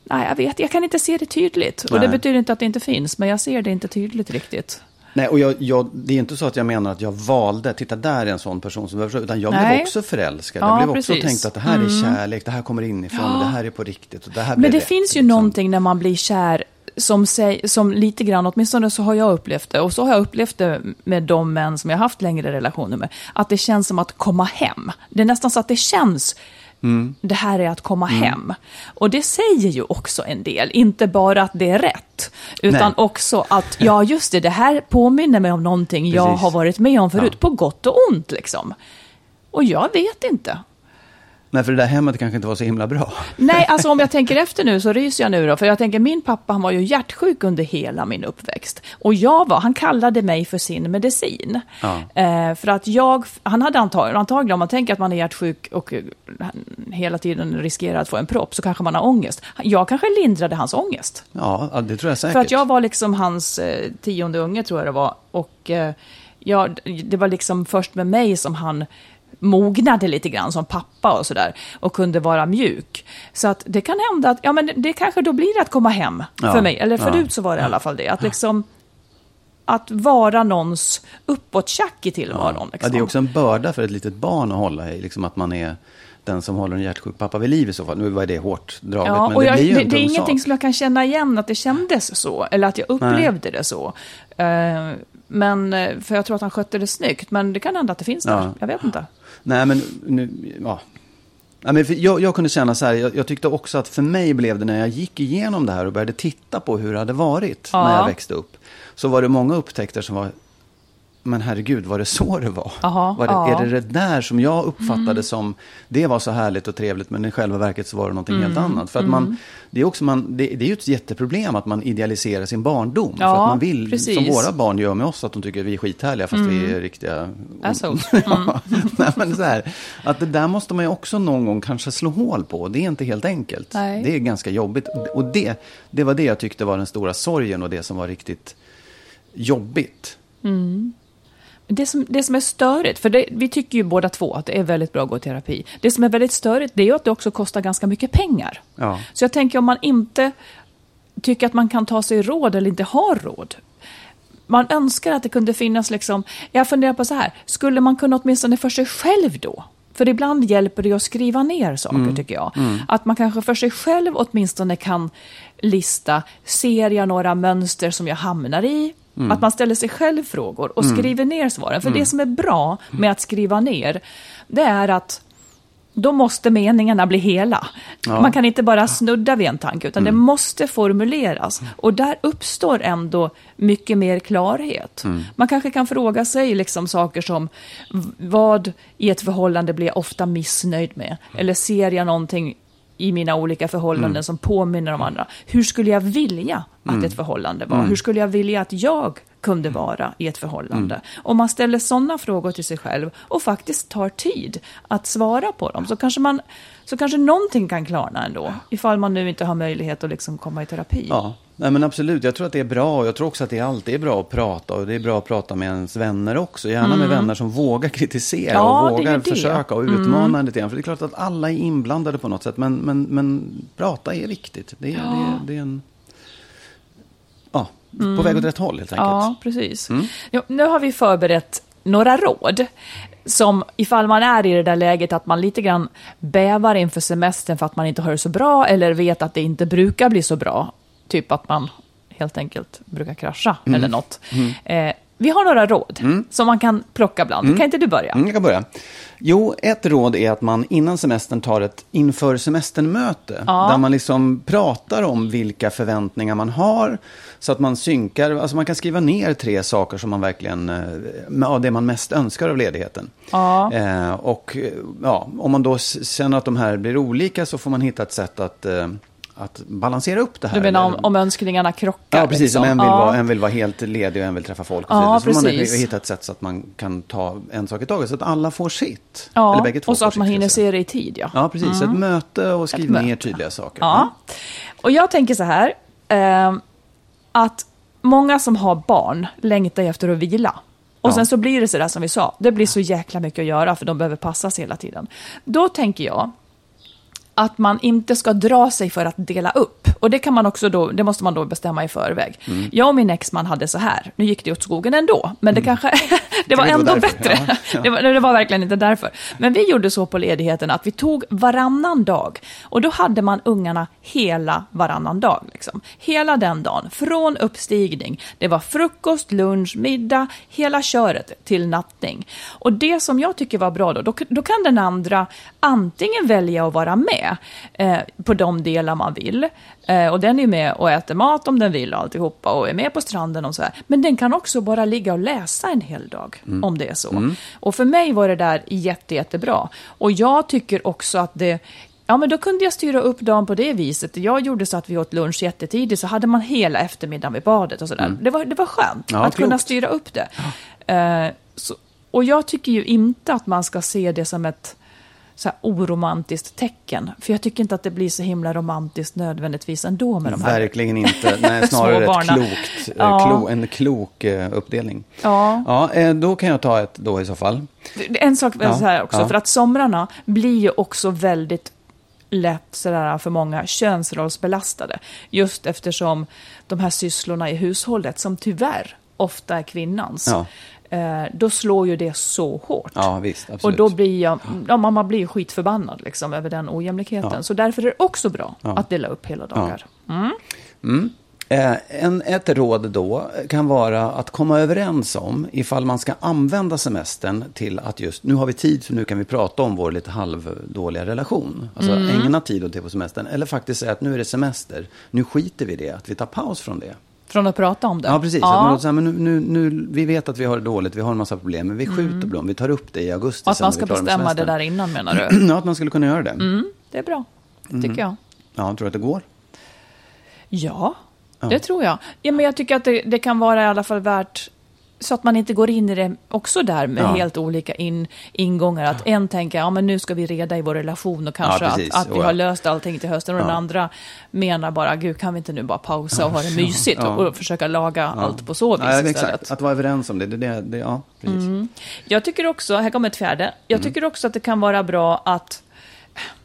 Speaker 1: nej jag vet, jag kan inte se det tydligt. Och det
Speaker 2: Nej.
Speaker 1: betyder inte att det inte finns, men jag ser det inte tydligt riktigt.
Speaker 2: Nej, och jag, jag, det är inte så att jag menar att jag valde, titta där är en sån person som behöver utan jag blev
Speaker 1: Nej.
Speaker 2: också förälskad.
Speaker 1: Ja,
Speaker 2: jag blev också
Speaker 1: precis. Mm.
Speaker 2: tänkt att det här är kärlek, det här kommer inifrån, och det här är på riktigt. Och det här
Speaker 1: Men det
Speaker 2: rätt,
Speaker 1: finns ju
Speaker 2: liksom.
Speaker 1: någonting när man blir kär som, säg, som lite grann, åtminstone så har jag upplevt det, och så har jag upplevt det med de män som jag har haft längre relationer med, att det känns som att komma hem. Det är nästan så att det känns, det här är att komma hem. Och det säger ju också en del, inte bara att det är rätt, utan
Speaker 2: Nej.
Speaker 1: också att, ja just det, det här påminner mig om någonting jag
Speaker 2: Precis.
Speaker 1: har varit med om förut,
Speaker 2: Ja.
Speaker 1: på gott och ont liksom. Och jag vet inte.
Speaker 2: Nej, för det där hemmet kanske inte var så himla bra.
Speaker 1: Nej, alltså om jag tänker efter nu så ryser jag nu då. För jag tänker min pappa han var ju hjärtsjuk under hela min uppväxt. Och jag var, han kallade mig för sin medicin.
Speaker 2: Ja.
Speaker 1: Eh, för att jag, han hade antagligen, antagligen om man tänker att man är hjärtsjuk och eh, hela tiden riskerar att få en propp så kanske man har ångest. Jag kanske lindrade hans ångest.
Speaker 2: Ja, ja, det tror jag säkert.
Speaker 1: För att jag var liksom hans eh, tionde unge tror jag det var. Och eh, ja, det var liksom först med mig som han mognade lite grann som pappa och sådär. Och kunde vara mjuk. Så att det kan hända att, ja men det, kanske då blir att komma hem
Speaker 2: Ja,
Speaker 1: för mig. Eller förut
Speaker 2: ja.
Speaker 1: så var det i alla fall det. Att liksom, att vara någons uppåttjack i tillvaron. Liksom.
Speaker 2: ja, det är också en börda för ett litet barn att hålla i. Liksom att man är den som håller en hjärtsjuk pappa vid liv i så fall. Nu var det hårt draget,
Speaker 1: Ja,
Speaker 2: men det
Speaker 1: jag,
Speaker 2: blir ju
Speaker 1: det, det är ingenting
Speaker 2: sak.
Speaker 1: som jag kan känna igen att det kändes så, eller att jag upplevde det så. Eh, men, eh, för jag tror att han skötte det snyggt, men det kan hända att det finns där.
Speaker 2: Ja.
Speaker 1: Jag vet inte.
Speaker 2: Nej, men nu, ja. Nej, men jag, jag kunde känna så här, jag, jag tyckte också att för mig blev det när jag gick igenom det här och började titta på hur det hade varit
Speaker 1: Ja.
Speaker 2: när jag växte upp. Så var det många upptäckter som var, men herregud, var det så det var?
Speaker 1: Aha,
Speaker 2: var det,
Speaker 1: ja. Mm.
Speaker 2: Är det det där som jag uppfattade som, det var så härligt och trevligt, men i själva verket så var det någonting helt
Speaker 1: Mm.
Speaker 2: annat. För att man, det är också man, det, det är ju ett jätteproblem att man idealiserar sin barndom. för
Speaker 1: Ja,
Speaker 2: att man vill,
Speaker 1: precis.
Speaker 2: som våra barn gör med oss, att de tycker vi är skithärliga fast vi är riktiga
Speaker 1: Assholes.
Speaker 2: ja, nej, men så här, att det där måste man ju också någon gång kanske slå hål på. Det är inte helt enkelt.
Speaker 1: Nej.
Speaker 2: Det är ganska jobbigt. Och det, det var det jag tyckte var den stora sorgen och det som var riktigt jobbigt.
Speaker 1: Det som, det som är störigt, för det, vi tycker ju båda två att det är väldigt bra att gå i terapi. Det som är väldigt störigt det är ju att det också kostar ganska mycket pengar.
Speaker 2: Ja.
Speaker 1: Så jag tänker om man inte tycker att man kan ta sig råd eller inte har råd. Man önskar att det kunde finnas liksom, jag funderar på så här, skulle man kunna åtminstone för sig själv då? För ibland hjälper det att skriva ner saker tycker jag. Att man kanske för sig själv åtminstone kan lista, ser jag några mönster som jag hamnar i? Att man ställer sig själv frågor och skriver ner svaren. För det som är bra med att skriva ner, det är att då måste meningarna bli hela. Man kan inte bara snudda vid en tanke, utan det måste formuleras. Och där uppstår ändå mycket mer klarhet. Man kanske kan fråga sig liksom saker som, vad i ett förhållande blir jag ofta missnöjd med? Eller ser jag någonting i mina olika förhållanden
Speaker 2: Mm.
Speaker 1: som påminner om andra? Hur skulle jag vilja att ett förhållande var? Hur skulle jag vilja att jag kunde vara i ett förhållande. Om man ställer sådana frågor till sig själv och faktiskt tar tid att svara på dem så kanske, man, så kanske någonting kan klarna ändå. Ifall man nu inte har möjlighet att liksom komma i terapi.
Speaker 2: Ja, nej men absolut. Jag tror att det är bra och jag tror också att det alltid är bra att prata och det är bra att prata med ens vänner också. Gärna med vänner som vågar kritisera
Speaker 1: Mm. Ja,
Speaker 2: och vågar.
Speaker 1: Mm.
Speaker 2: försöka och utmana lite grann. För det är klart att alla är inblandade på något sätt. Men, men, men prata är viktigt. Det är, det är, det är en... Ja, på väg åt rätt håll helt enkelt.
Speaker 1: Mm. Ja, precis. Ja, nu har vi förberett några råd. Som ifall man är i det där läget att man lite grann bävar inför semestern för att man inte har det så bra eller vet att det inte brukar bli så bra. Typ att man helt enkelt brukar krascha
Speaker 2: Mm.
Speaker 1: eller något. Eh, vi har några råd som man kan plocka bland. Kan inte du börja?
Speaker 2: Mm, jag kan börja. Jo, ett råd är att man innan semestern tar ett inför semestern-möte. Där man liksom pratar om vilka förväntningar man har. Så att man synkar, alltså man kan skriva ner tre saker som man verkligen, eh, av det man mest önskar av ledigheten.
Speaker 1: Ja.
Speaker 2: Eh, och eh, ja, om man då känner att de här blir olika så får man hitta ett sätt att, eh, att balansera upp det här.
Speaker 1: Du menar om, om önskningarna krockar?
Speaker 2: Ja, precis.
Speaker 1: liksom.
Speaker 2: Om en vill,
Speaker 1: Ja.
Speaker 2: vara, en vill vara helt ledig och en vill träffa folk. Och
Speaker 1: Ja,
Speaker 2: så får man
Speaker 1: precis.
Speaker 2: hitta ett sätt så att man kan ta en sak i taget. Så att alla får sitt.
Speaker 1: Ja,
Speaker 2: Eller bägge två
Speaker 1: och så att man
Speaker 2: sitt,
Speaker 1: hinner
Speaker 2: ska jag
Speaker 1: se det i tid, ja.
Speaker 2: Ja, precis. Ett möte och skriv ner tydliga saker.
Speaker 1: Ja. Och jag tänker så här, eh, att många som har barn längtar efter att vila. Och
Speaker 2: Ja.
Speaker 1: sen så blir det så där som vi sa, det blir så jäkla mycket att göra för de behöver passas hela tiden. Då tänker jag att man inte ska dra sig för att dela upp. Och det kan man också då, det måste man då bestämma i förväg.
Speaker 2: Mm.
Speaker 1: Jag och min exman hade så här, nu gick det åt skogen ändå, men det kanske, det var
Speaker 2: Mm. Kan det vara
Speaker 1: ändå
Speaker 2: därför?
Speaker 1: bättre.
Speaker 2: Ja, ja.
Speaker 1: Det, var, det var verkligen inte därför. Men vi gjorde så på ledigheten att vi tog varannan dag. Och då hade man ungarna hela varannan dag. Liksom. Hela den dagen, från uppstigning. Det var frukost, lunch, middag, hela köret till nattning. Och det som jag tycker var bra då, då, då kan den andra antingen välja att vara med eh, på de delar man vill. Eh, och den är med och äter mat om den vill och alltihopa och är med på stranden och så här. Men den kan också bara ligga och läsa en hel dag om det är så. Och för mig var det där jätte, jättebra. Och jag tycker också att det Ja, men då kunde jag styra upp dagen på det viset. Jag gjorde så att vi åt lunch jättetidigt, så hade man hela eftermiddagen vid badet och sådär. Det, var, det var skönt
Speaker 2: Ja,
Speaker 1: att kunna
Speaker 2: klokt.
Speaker 1: styra upp det. Eh, så, och jag tycker ju inte att man ska se det som ett så här oromantiskt tecken. För jag tycker inte att det blir så himla romantiskt nödvändigtvis ändå med de här.
Speaker 2: Verkligen inte. Nej, snarare ett klokt, eh,
Speaker 1: Ja.
Speaker 2: klo, en klok eh, uppdelning.
Speaker 1: Ja.
Speaker 2: Ja, eh, då kan jag ta ett då i så fall.
Speaker 1: En sak
Speaker 2: Ja,
Speaker 1: så här också, för att somrarna blir ju också väldigt lätt sådär för många könsrollsbelastade. Just eftersom de här sysslorna i hushållet, som tyvärr ofta är kvinnans, då slår ju det så hårt.
Speaker 2: Ja, visst.
Speaker 1: Och då blir jag, ja, man blir skitförbannad liksom, över den ojämlikheten.
Speaker 2: Ja.
Speaker 1: Så därför är det också bra att dela upp hela dagar.
Speaker 2: Eh, en, ett råd då kan vara att komma överens om ifall man ska använda semestern till att just, nu har vi tid så nu kan vi prata om vår lite halvdåliga relation. Alltså
Speaker 1: Mm.
Speaker 2: ägna tid åt det på semestern. Eller faktiskt säga att nu är det semester, nu skiter vi i det, att vi tar paus från det.
Speaker 1: Från att prata om det.
Speaker 2: Ja, precis. Att man låter så här, men nu, nu, nu, vi vet att vi har det dåligt, vi har en massa problem, men vi skjuter på dem, vi tar upp det i augusti.
Speaker 1: Och att man ska bestämma det där innan menar du?
Speaker 2: Ja, att man skulle kunna göra det.
Speaker 1: Mm, det är bra, tycker jag.
Speaker 2: Ja, tror du att det går?
Speaker 1: Ja, det tror jag. Ja, men jag tycker att det, det kan vara i alla fall värt så att man inte går in i det också där med
Speaker 2: Ja.
Speaker 1: helt olika in, ingångar. Att en tänker, ja men nu ska vi reda i vår relation och kanske
Speaker 2: Ja,
Speaker 1: att, att vi
Speaker 2: ja.
Speaker 1: har löst allting till hösten. Och den
Speaker 2: Ja.
Speaker 1: andra menar bara, gud kan vi inte nu bara pausa och ha det mysigt och, och försöka laga allt på så vis
Speaker 2: Ja,
Speaker 1: istället.
Speaker 2: exakt. Att vara överens om det, det, det, det ja, precis.
Speaker 1: Jag tycker också, här kommer ett fjärde, jag
Speaker 2: Mm.
Speaker 1: tycker också att det kan vara bra att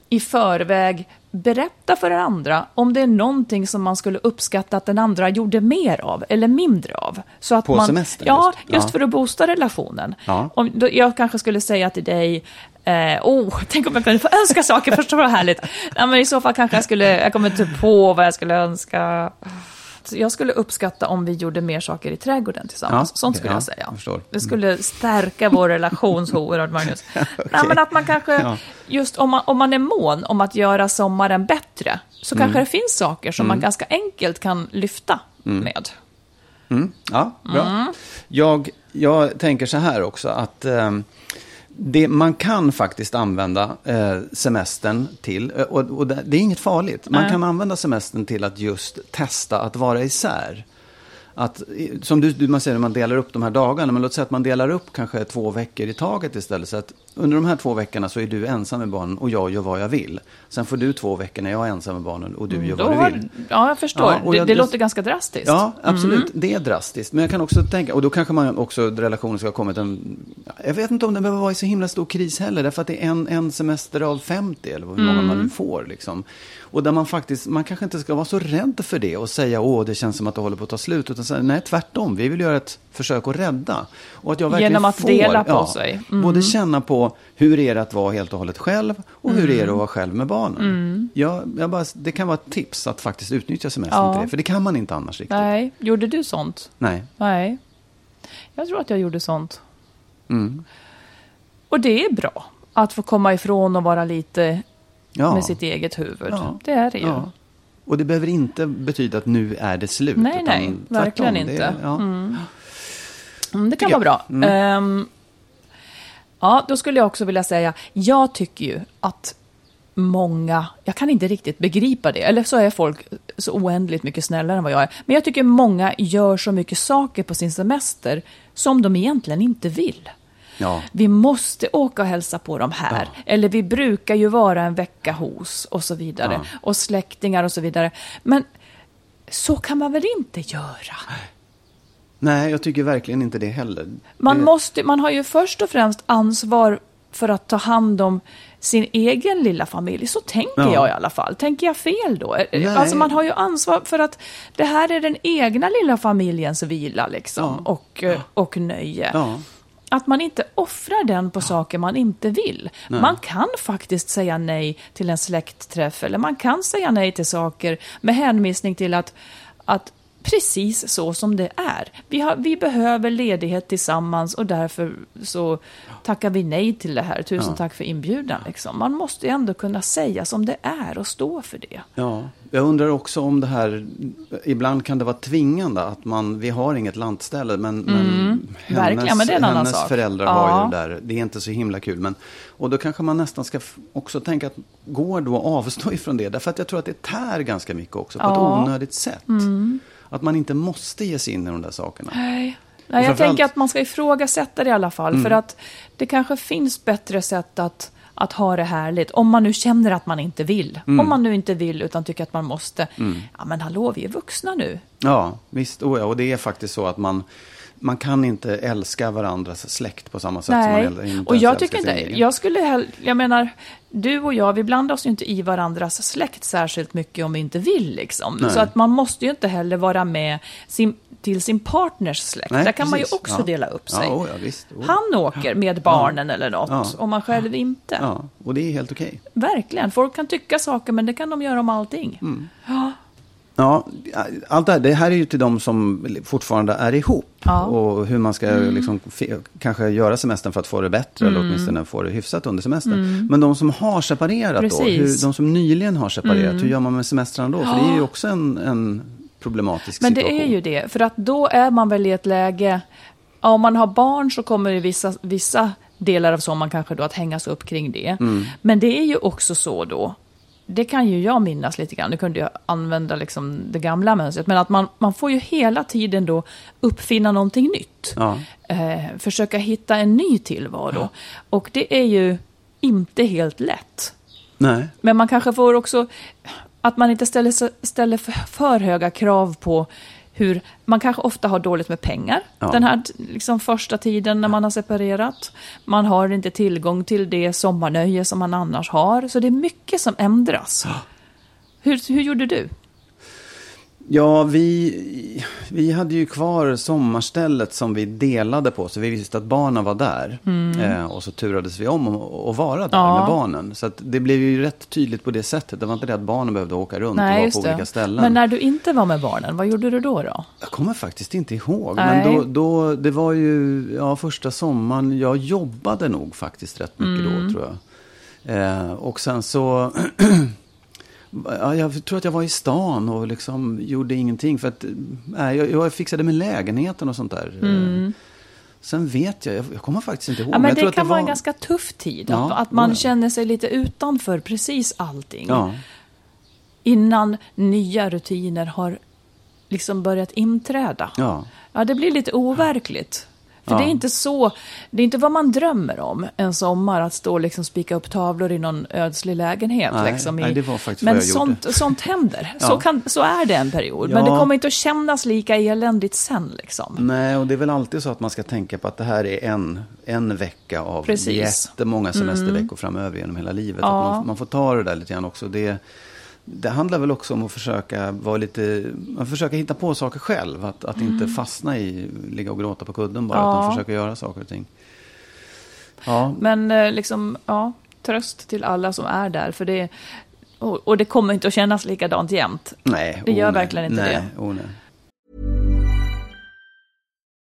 Speaker 1: i förväg berätta för den andra om det är någonting som man skulle uppskatta att den andra gjorde mer av eller mindre av. Så att
Speaker 2: På
Speaker 1: man,
Speaker 2: semestern
Speaker 1: Ja,
Speaker 2: just.
Speaker 1: just,
Speaker 2: Ja.
Speaker 1: för att boosta relationen.
Speaker 2: Ja.
Speaker 1: Om, då, jag kanske skulle säga till dig, eh, oh, tänk om jag kunde få önska saker, förstår du vad härligt? Nej, men I så fall kanske jag skulle, jag kommer inte på vad jag skulle önska. Så Jag skulle uppskatta om vi gjorde mer saker i trädgården tillsammans.
Speaker 2: Ja,
Speaker 1: Sånt skulle
Speaker 2: ja,
Speaker 1: jag säga.
Speaker 2: jag.
Speaker 1: Det skulle stärka vår relation så oerhört, Magnus. Nej, men att man kanske,
Speaker 2: Ja.
Speaker 1: just om man, om man är mån om att göra sommaren bättre, så
Speaker 2: Mm.
Speaker 1: kanske det finns saker som man ganska enkelt kan lyfta med.
Speaker 2: Mm. Ja, bra. Jag, jag tänker så här också att eh, det, man kan faktiskt använda eh, semestern till, eh, och, och det, det är inget farligt, man
Speaker 1: Nej.
Speaker 2: kan använda semestern till att just testa att vara isär. Att, som du, du man säger, man delar upp de här dagarna, men låt säga att man delar upp kanske två veckor i taget istället. Så att under de här två veckorna så är du ensam med barnen och jag gör vad jag vill. Sen får du två veckor när jag är ensam med barnen och du gör
Speaker 1: Då
Speaker 2: vad du
Speaker 1: har,
Speaker 2: vill.
Speaker 1: ja, jag förstår.
Speaker 2: Ja,
Speaker 1: det
Speaker 2: jag-
Speaker 1: det låter ganska drastiskt.
Speaker 2: Ja, absolut. Det är drastiskt. Men jag kan också tänka, och då kanske man också, relationen ska ha kommit en... Jag vet inte om den behöver vara i så himla stor kris heller. Därför att det är en, en semester av 50, eller hur många man nu får. Liksom. Och där man faktiskt, man kanske inte ska vara så rädd för det och säga åh, det känns som att det håller på att ta slut. Utan säga, nej, tvärtom. Vi vill göra ett försök att rädda. Och att jag verkligen
Speaker 1: Genom att
Speaker 2: får,
Speaker 1: dela på sig. Mm.
Speaker 2: Både känna på hur är det att vara helt och hållet själv och hur
Speaker 1: Mm.
Speaker 2: är det att vara själv med barnen. Jag, jag bara, det kan vara ett tips att faktiskt utnyttja semestern
Speaker 1: Ja.
Speaker 2: till det. För det kan man inte annars riktigt.
Speaker 1: Nej, gjorde du sånt?
Speaker 2: Nej.
Speaker 1: Nej. Jag tror att jag gjorde sånt.
Speaker 2: Mm.
Speaker 1: Och det är bra att få komma ifrån och vara lite
Speaker 2: Ja.
Speaker 1: med sitt eget huvud.
Speaker 2: Ja.
Speaker 1: Det är det ju.
Speaker 2: ja. Och det behöver inte betyda att nu är det slut.
Speaker 1: Nej, nej, verkligen
Speaker 2: tvärtom,
Speaker 1: inte.
Speaker 2: Det, ja.
Speaker 1: Mm, det kan vara bra. Ehm, ja, då skulle jag också vilja säga, jag tycker ju att många, jag kan inte riktigt begripa det, eller så är folk så oändligt mycket snällare än vad jag är. Men jag tycker många gör så mycket saker på sin semester som de egentligen inte vill.
Speaker 2: Ja.
Speaker 1: Vi måste åka och hälsa på dem här. Eller vi brukar ju vara en vecka hos och så vidare.
Speaker 2: Ja.
Speaker 1: Och släktingar och så vidare. Men så kan man väl inte göra?
Speaker 2: Nej, jag tycker verkligen inte det heller.
Speaker 1: Man, måste, man har ju först och främst ansvar för att ta hand om sin egen lilla familj. Så tänker
Speaker 2: Ja.
Speaker 1: jag i alla fall. Tänker jag fel då?
Speaker 2: Nej.
Speaker 1: Alltså man har ju ansvar för att det här är den egna lilla familjens vila liksom.
Speaker 2: Ja.
Speaker 1: Och, eh, och nöje.
Speaker 2: Ja.
Speaker 1: Att man inte offrar den på saker man inte vill. Man kan faktiskt säga nej till en släktträff eller man kan säga nej till saker med hänvisning till att, att precis så som det är. Vi, har, vi behöver ledighet tillsammans och därför så tackar vi nej till det här. Tusen
Speaker 2: Ja.
Speaker 1: tack för inbjudan. Liksom. Man måste ju ändå kunna säga som det är och stå för det.
Speaker 2: Ja, jag undrar också om det här, ibland kan det vara tvingande att man, vi har inget lantställe, men, men hennes,
Speaker 1: Mm. Men det är en annan
Speaker 2: hennes föräldrar
Speaker 1: Ja.
Speaker 2: har ju det där, det är inte så himla kul. Men, och då kanske man nästan ska också tänka att går då att avstå ifrån det? Därför att jag tror att det tär ganska mycket också, på ett
Speaker 1: Ja. Mm.
Speaker 2: onödigt sätt. Att man inte måste ge sig in i de där sakerna.
Speaker 1: Nej. Nej, jag tänker att man ska ifrågasätta det i alla fall. För att det kanske finns bättre sätt att, att ha det härligt. Om man nu känner att man inte vill. Om man nu inte vill utan tycker att man måste. Ja men hallå, vi är vuxna nu.
Speaker 2: Ja, visst. Oh ja, och det är faktiskt så att man, man kan inte älska varandras släkt på samma sätt som man
Speaker 1: Nej,
Speaker 2: inte
Speaker 1: och jag tycker inte, jag skulle hell, jag menar, du och jag, vi blandar oss ju inte i varandras släkt särskilt mycket om vi inte vill liksom.
Speaker 2: Nej.
Speaker 1: Så att man måste ju inte heller vara med sin, till sin partners släkt.
Speaker 2: Nej,
Speaker 1: Där kan man ju
Speaker 2: precis.
Speaker 1: också
Speaker 2: Ja.
Speaker 1: dela upp sig.
Speaker 2: Ja, oh ja, visst. Oh.
Speaker 1: Han åker med barnen eller något, och man själv inte.
Speaker 2: Ja, och det är helt okej.
Speaker 1: Verkligen, folk kan tycka saker men det kan de göra om allting.
Speaker 2: Mm.
Speaker 1: Ja.
Speaker 2: Ja, allt det här, det här är ju till de som fortfarande är ihop.
Speaker 1: Ja. Mm.
Speaker 2: Och hur man ska liksom, fi- kanske göra semestern för att få det bättre. Eller åtminstone få det hyfsat under semestern. Men de som har separerat då,
Speaker 1: Mm. Precis. Mm.
Speaker 2: hur, de som nyligen har separerat, hur gör man med semestrarna då? För det är ju också en, en problematisk
Speaker 1: Men
Speaker 2: situation.
Speaker 1: det är ju det, för att då är man väl i ett läge, ja, om man har barn så kommer det vissa, vissa delar av sommaren kanske då att hängas upp kring det. Men det är ju också så då, det kan ju jag minnas lite grann, nu kunde jag använda liksom det gamla mönstret, men att man, man får ju hela tiden då uppfinna någonting nytt.
Speaker 2: Ja.
Speaker 1: Eh, försöka hitta en ny tillvaro. Och det är ju inte helt lätt.
Speaker 2: Nej.
Speaker 1: Men man kanske får också, att man inte ställer, ställer för, för höga krav på hur, man kanske ofta har dåligt med pengar
Speaker 2: Ja.
Speaker 1: den här liksom, första tiden när man har separerat. Man har inte tillgång till det sommarnöje som man annars har. Så det är mycket som ändras. Hur, hur gjorde du?
Speaker 2: Ja, vi, vi hade ju kvar sommarstället som vi delade på. Så vi visste att barnen var där. Eh, och så turades vi om att vara där
Speaker 1: Mm. Ja.
Speaker 2: med barnen. Så det blev ju rätt tydligt på det sättet. Det var inte det att barnen behövde åka runt och
Speaker 1: Nej,
Speaker 2: vara på
Speaker 1: just
Speaker 2: olika
Speaker 1: det.
Speaker 2: ställen.
Speaker 1: Men när du inte var med barnen, vad gjorde du då? då?
Speaker 2: Jag kommer faktiskt inte ihåg.
Speaker 1: Nej.
Speaker 2: Men då, då, det var ju ja, första sommaren. Jag jobbade nog faktiskt rätt mycket
Speaker 1: Mm.
Speaker 2: då, tror jag. Eh, och sen så... ja, jag tror att jag var i stan och liksom gjorde ingenting. För att, nej, jag, jag fixade med lägenheten och sånt där. Eh, Sen vet jag, jag, kommer faktiskt inte ihåg.
Speaker 1: Mm. Ja, men
Speaker 2: jag
Speaker 1: det kan vara
Speaker 2: var
Speaker 1: en ganska tuff tid.
Speaker 2: Ja,
Speaker 1: att, att man
Speaker 2: ja.
Speaker 1: känner sig lite utanför precis allting.
Speaker 2: Ja,
Speaker 1: Innan nya rutiner har liksom börjat inträda.
Speaker 2: Ja.
Speaker 1: Ja, det blir lite overkligt. För
Speaker 2: Ja.
Speaker 1: det är inte så, det är inte vad man drömmer om en sommar, att stå och liksom spika upp tavlor i någon ödslig lägenhet.
Speaker 2: Nej,
Speaker 1: liksom, i,
Speaker 2: nej, det var faktiskt
Speaker 1: men
Speaker 2: vad jag gjorde.
Speaker 1: sånt, sånt händer.
Speaker 2: Ja.
Speaker 1: Så, kan, så är det en period. Men det
Speaker 2: Ja.
Speaker 1: kommer inte att kännas lika eländigt sen. Liksom.
Speaker 2: Nej, och det är väl alltid så att man ska tänka på att det här är en, en vecka av
Speaker 1: Precis. Mm.
Speaker 2: jättemånga semesterveckor framöver genom hela livet.
Speaker 1: Ja.
Speaker 2: Man, man får ta det där lite grann också. Det, det handlar väl också om att försöka vara lite, man försöker hitta på saker själv. Att, att inte fastna i, ligga och gråta på kudden bara,
Speaker 1: Mm. Ja.
Speaker 2: utan försöka göra saker och ting. Ja,
Speaker 1: Men eh, liksom, ja, tröst till alla som är där. För det, och, och det kommer inte att kännas likadant jämt.
Speaker 2: nej.
Speaker 1: Det gör
Speaker 2: oh, nej.
Speaker 1: verkligen inte
Speaker 2: nej,
Speaker 1: det.
Speaker 2: Oh, nej.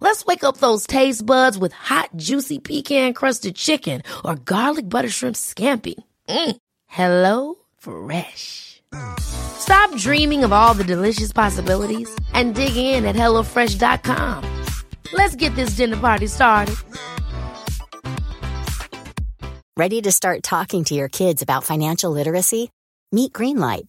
Speaker 3: Let's wake up those taste buds with hot, juicy pecan-crusted chicken or garlic butter shrimp scampi. Mm. Hello Fresh. Stop dreaming of all the delicious possibilities and dig in at HelloFresh.com. Let's get this dinner party started.
Speaker 4: Ready to start talking to your kids about financial literacy? Meet Greenlight,